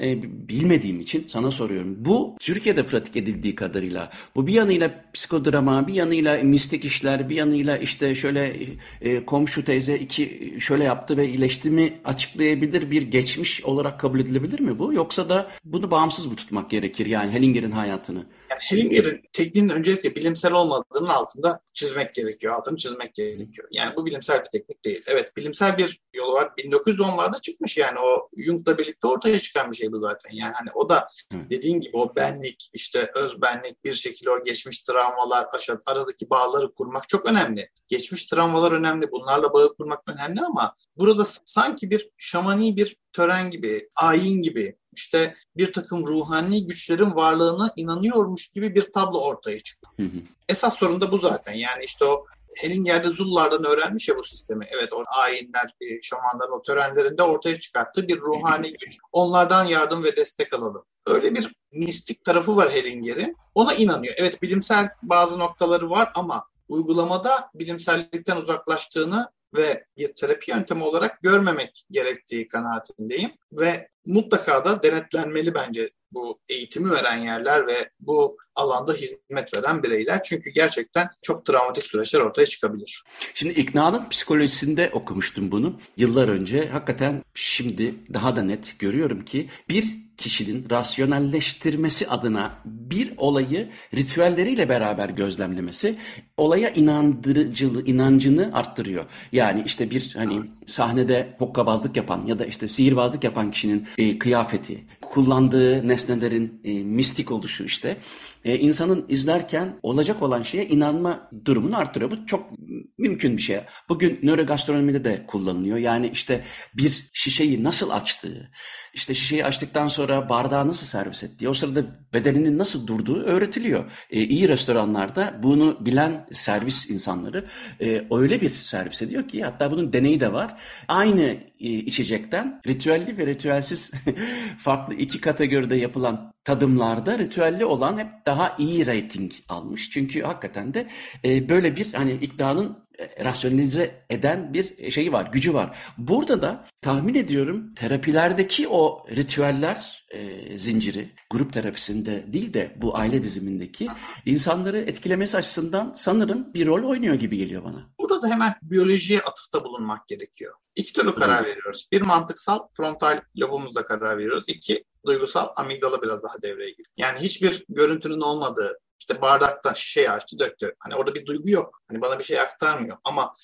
bilmediğim için sana soruyorum. Bu Türkiye'de pratik edildiği kadarıyla bu bir yanıyla psikodrama, bir yanıyla mistik işler, bir yanıyla işte şöyle e, komşu teyze iki şöyle yaptı ve iyileşti mi açıklayabilir bir geçmiş olarak kabul edilebilir mi bu? Yoksa da bunu bağımsız mı tutmak gerekir yani Hellinger'in hayatını?
Yani Hellinger'in tekniğinin öncelikle bilimsel olmadığının altında çizmek gerekiyor, altını çizmek gerekiyor. Yani bu bilimsel bir teknik değil. Evet bilimsel bir yolu var. 1910'larda çıkmış yani o Jung'la birlikte ortaya çıkan bir şey bu zaten. Yani hani o da dediğin gibi o benlik, işte özbenlik bir şekilde o geçmiş travmalar, aradaki bağları kurmak çok önemli. Geçmiş travmalar önemli, bunlarla bağı kurmak önemli ama burada sanki bir şamani bir tören gibi, ayin gibi işte bir takım ruhani güçlerin varlığına inanıyormuş gibi bir tablo ortaya çıkıyor. Hı hı. Esas sorun da bu zaten. Yani işte o Hellinger'de Zullardan öğrenmiş ya bu sistemi. Evet o ayinler, şamanların o törenlerinde ortaya çıkarttığı bir ruhani güç. Onlardan yardım ve destek alalım. Öyle bir mistik tarafı var Hellinger'in. Ona inanıyor. Evet bilimsel bazı noktaları var ama uygulamada bilimsellikten uzaklaştığını ve bir terapi yöntemi olarak görmemek gerektiği kanaatindeyim. Ve mutlaka da denetlenmeli bence bu eğitimi veren yerler ve bu alanda hizmet veren bireyler. Çünkü gerçekten çok travmatik süreçler ortaya çıkabilir.
Şimdi iknanın psikolojisinde okumuştum bunu yıllar önce. Hakikaten şimdi daha da net görüyorum ki bir kişinin rasyonelleştirmesi adına bir olayı ritüelleriyle beraber gözlemlemesi olaya inandırıcılığı, inancını arttırıyor. Yani işte bir hani sahnede hokkabazlık yapan ya da işte sihirbazlık yapan kişinin e, kıyafeti, kullandığı nesnelerin e, mistik oluşu işte e, insanın izlerken olacak olan şeye inanma durumunu arttırıyor. Bu çok mümkün bir şey. Bugün nörogastronomide de kullanılıyor. Yani işte bir şişeyi nasıl açtığı, işte şişeyi açtıktan sonra bardağı nasıl servis ettiği, o sırada bedeninin nasıl durduğu öğretiliyor. E, iyi restoranlarda bunu bilen servis insanları e, öyle bir servis ediyor ki hatta bunun deneyi de var. Aynı içecekten ritüelli ve ritüelsiz farklı iki kategoride yapılan tadımlarda ritüelli olan hep daha iyi rating almış. Çünkü hakikaten de e, böyle bir hani iktidarın e, rasyonalize eden bir şeyi var, gücü var. Burada da tahmin ediyorum terapilerdeki o ritüeller e, zinciri, grup terapisinde değil de bu aile dizimindeki insanları etkilemesi açısından sanırım bir rol oynuyor gibi geliyor bana.
Burada da hemen biyolojiye atıfta bulunmak gerekiyor. İki türlü karar veriyoruz. Bir mantıksal frontal lobumuzda karar veriyoruz. İki duygusal amigdala biraz daha devreye giriyor. Yani hiçbir görüntünün olmadığı, işte bardaktan şişeyi açtı döktü. Hani orada bir duygu yok. Hani bana bir şey aktarmıyor. Ama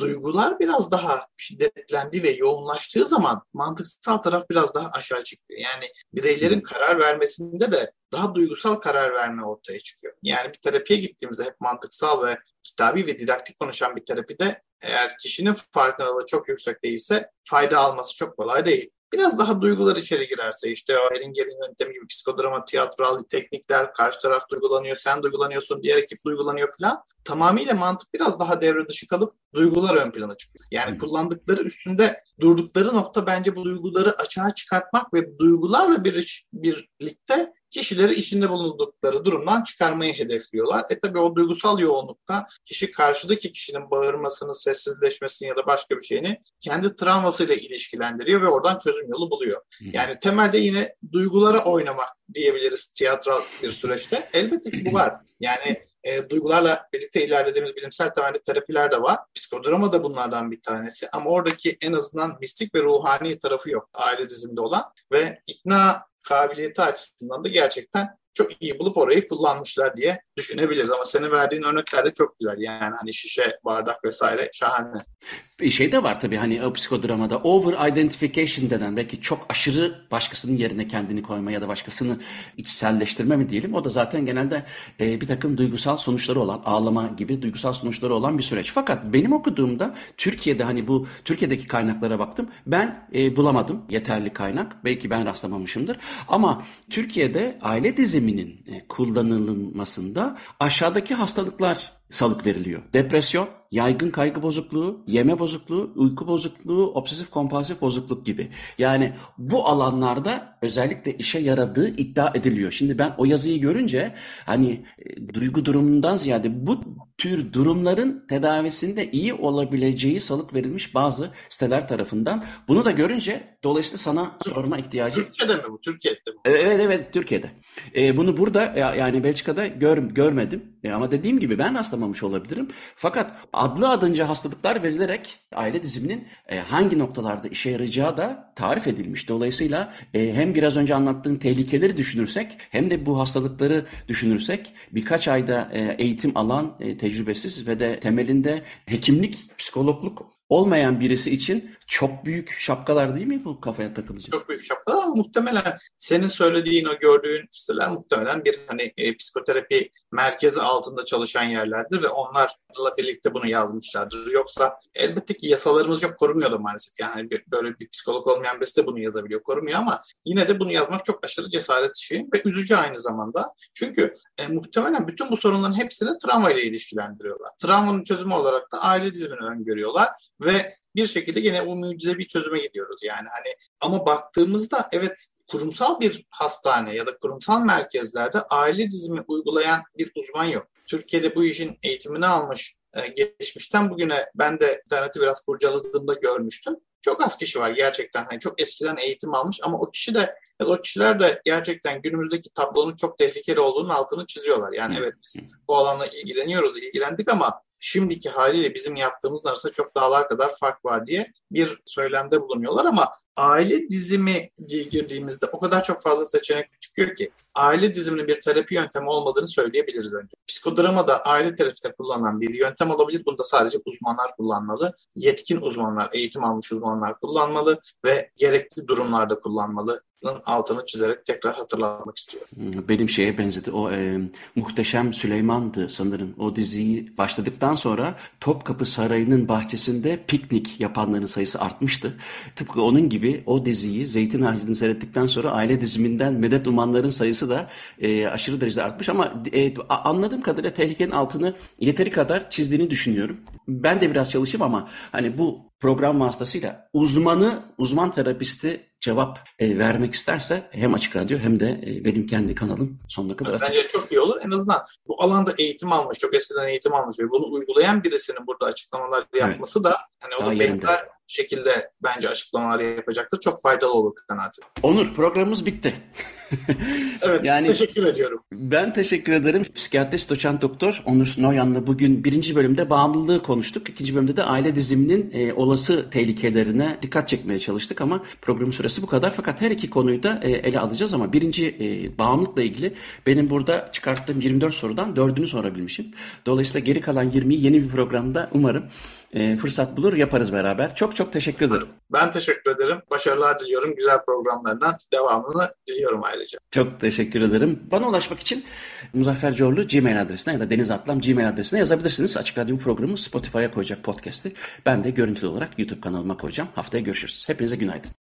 duygular biraz daha şiddetlendi ve yoğunlaştığı zaman mantıksal taraf biraz daha aşağı çıkıyor. Yani bireylerin karar vermesinde de daha duygusal karar verme ortaya çıkıyor. Yani bir terapiye gittiğimizde hep mantıksal ve kitabi ve didaktik konuşan bir terapide eğer kişinin farkındalığı çok yüksek değilse fayda alması çok kolay değil. Biraz daha duygular içeri girerse işte o Hellinger'in yöntemi gibi psikodrama, tiyatral teknikler, karşı taraf duygulanıyor, sen duygulanıyorsun, diğer ekip duygulanıyor falan. Tamamıyla mantık biraz daha devre dışı kalıp duygular ön plana çıkıyor. Yani kullandıkları üstünde durdukları nokta bence bu duyguları açığa çıkartmak ve duygularla bir, birlikte kişileri içinde bulundukları durumdan çıkarmayı hedefliyorlar. E tabi o duygusal yoğunlukta kişi karşıdaki kişinin bağırmasını, sessizleşmesini ya da başka bir şeyini kendi travmasıyla ilişkilendiriyor ve oradan çözüm yolu buluyor. Yani temelde yine duygulara oynamak diyebiliriz tiyatral bir süreçte. Elbette ki bu var. Yani e, duygularla birlikte ilerlediğimiz bilimsel temelli terapiler de var. Psikodrama da bunlardan bir tanesi. Ama oradaki en azından mistik ve ruhani tarafı yok aile diziminde olan. Ve ikna kabiliyeti açısından da gerçekten çok iyi bulup orayı kullanmışlar diye düşünebiliriz. Ama senin verdiğin örnekler de çok güzel. Yani hani şişe, bardak vesaire şahane.
Bir şey de var tabii hani psikodramada over identification denen belki çok aşırı başkasının yerine kendini koyma ya da başkasını içselleştirme mi diyelim. O da zaten genelde e, bir takım duygusal sonuçları olan ağlama gibi duygusal sonuçları olan bir süreç. Fakat benim okuduğumda Türkiye'de hani bu Türkiye'deki kaynaklara baktım. Ben e, bulamadım yeterli kaynak. Belki ben rastlamamışımdır. Ama Türkiye'de aile diziminin e, kullanılmasında aşağıdaki hastalıklar salık veriliyor. Depresyon, yaygın kaygı bozukluğu, yeme bozukluğu, uyku bozukluğu, obsesif kompulsif bozukluk gibi. Yani bu alanlarda özellikle işe yaradığı iddia ediliyor. Şimdi ben o yazıyı görünce hani e, duygu durumundan ziyade bu tür durumların tedavisinde iyi olabileceği salık verilmiş bazı siteler tarafından. Bunu da görünce dolayısıyla sana sorma ihtiyacı.
Türkiye'de mi bu? Türkiye'de mi?
Evet evet Türkiye'de. E, bunu burada yani Belçika'da gör, görmedim. E, ama dediğim gibi ben rastlamamış olabilirim. Fakat adlı adınca hastalıklar verilerek aile diziminin e, hangi noktalarda işe yarayacağı da tarif edilmiş. Dolayısıyla e, hem biraz önce anlattığın tehlikeleri düşünürsek hem de bu hastalıkları düşünürsek birkaç ayda e, eğitim alan tecrübesiz ve de temelinde hekimlik, psikologluk olmayan birisi için çok büyük şapkalar değil mi bu kafaya takılacak?
Çok büyük şapkalar ama muhtemelen senin söylediğin o gördüğün siteler muhtemelen bir hani e, psikoterapi merkezi altında çalışan yerlerdir ve onlarla birlikte bunu yazmışlardır. Yoksa elbette ki yasalarımız yok korumuyor da maalesef. Yani böyle bir psikolog olmayan birisi de bunu yazabiliyor korumuyor ama yine de bunu yazmak çok aşırı cesaret işi ve üzücü aynı zamanda. Çünkü e, muhtemelen bütün bu sorunların hepsini travma ile ilişkilendiriyorlar. Travmanın çözümü olarak da aile dizimini öngörüyorlar ve bir şekilde yine o mucizevi çözüme gidiyoruz. Yani hani ama baktığımızda evet kurumsal bir hastane ya da kurumsal merkezlerde aile dizimi uygulayan bir uzman yok. Türkiye'de bu işin eğitimini almış e, geçmişten bugüne ben de interneti biraz kurcaladığımda görmüştüm. çok az kişi var gerçekten. Hani çok eskiden eğitim almış ama o kişi de ya o kişiler de gerçekten günümüzdeki tablonun çok tehlikeli olduğunun altını çiziyorlar. Yani evet biz bu alanla ilgileniyoruz, ilgilendik ama şimdiki haliyle bizim yaptığımız arasında çok dağlar kadar fark var diye bir söylemde bulunuyorlar ama aile dizimi girdiğimizde o kadar çok fazla seçenek çıkıyor ki aile diziminin bir terapi yöntemi olmadığını söyleyebiliriz önce. Psikodrama da aile terapide kullanılan bir yöntem olabilir. Bunda sadece uzmanlar kullanmalı. Yetkin uzmanlar, eğitim almış uzmanlar kullanmalı ve gerekli durumlarda kullanmalı altını çizerek tekrar hatırlatmak istiyorum.
Benim şeye benzedi. O e, Muhteşem Süleyman'dı sanırım. O diziyi başladıktan sonra Topkapı Sarayı'nın bahçesinde piknik yapanların sayısı artmıştı. Tıpkı onun gibi o diziyi Zeytin Ağacı'nı seyrettikten sonra aile diziminden medet umanların sayısı da e, aşırı derecede artmış ama e, anladığım kadarıyla tehlikenin altını yeteri kadar çizdiğini düşünüyorum. Ben de biraz çalışayım ama hani bu program vasıtasıyla uzmanı, uzman terapisti cevap e, vermek isterse hem Açık Radyo hem de e, benim kendi kanalım sonuna kadar açık.
Bence çok iyi olur. En azından bu alanda eğitim almış, çok eskiden eğitim almış ve bunu uygulayan birisinin burada açıklamalar yapması evet. da hani o da benzer şekilde bence açıklamalar yapacaktır. Çok faydalı olur kanaatim.
Onur programımız bitti.
evet yani, teşekkür ediyorum.
Ben teşekkür ederim. Psikiyatrist doçent doktor Onur Noyan'la bugün birinci bölümde bağımlılığı konuştuk. İkinci bölümde de aile diziminin e, olası tehlikelerine dikkat çekmeye çalıştık ama programın süresi bu kadar. Fakat her iki konuyu da e, ele alacağız ama birinci e, bağımlılıkla ilgili benim burada çıkarttığım 24 sorudan dördünü sorabilmişim. Dolayısıyla geri kalan 20'yi yeni bir programda umarım e, fırsat bulur yaparız beraber. Çok çok teşekkür ederim.
Ben teşekkür ederim. Başarılar diliyorum. Güzel programlarından devamını diliyorum ayrıca.
Çok teşekkür ederim. Bana ulaşmak için Muzaffer Corlu Gmail adresine ya da Deniz Atlam Gmail adresine yazabilirsiniz. Açık Radyo programı Spotify'a koyacak podcast'i. Ben de görüntülü olarak YouTube kanalıma koyacağım. Haftaya görüşürüz. Hepinize günaydın.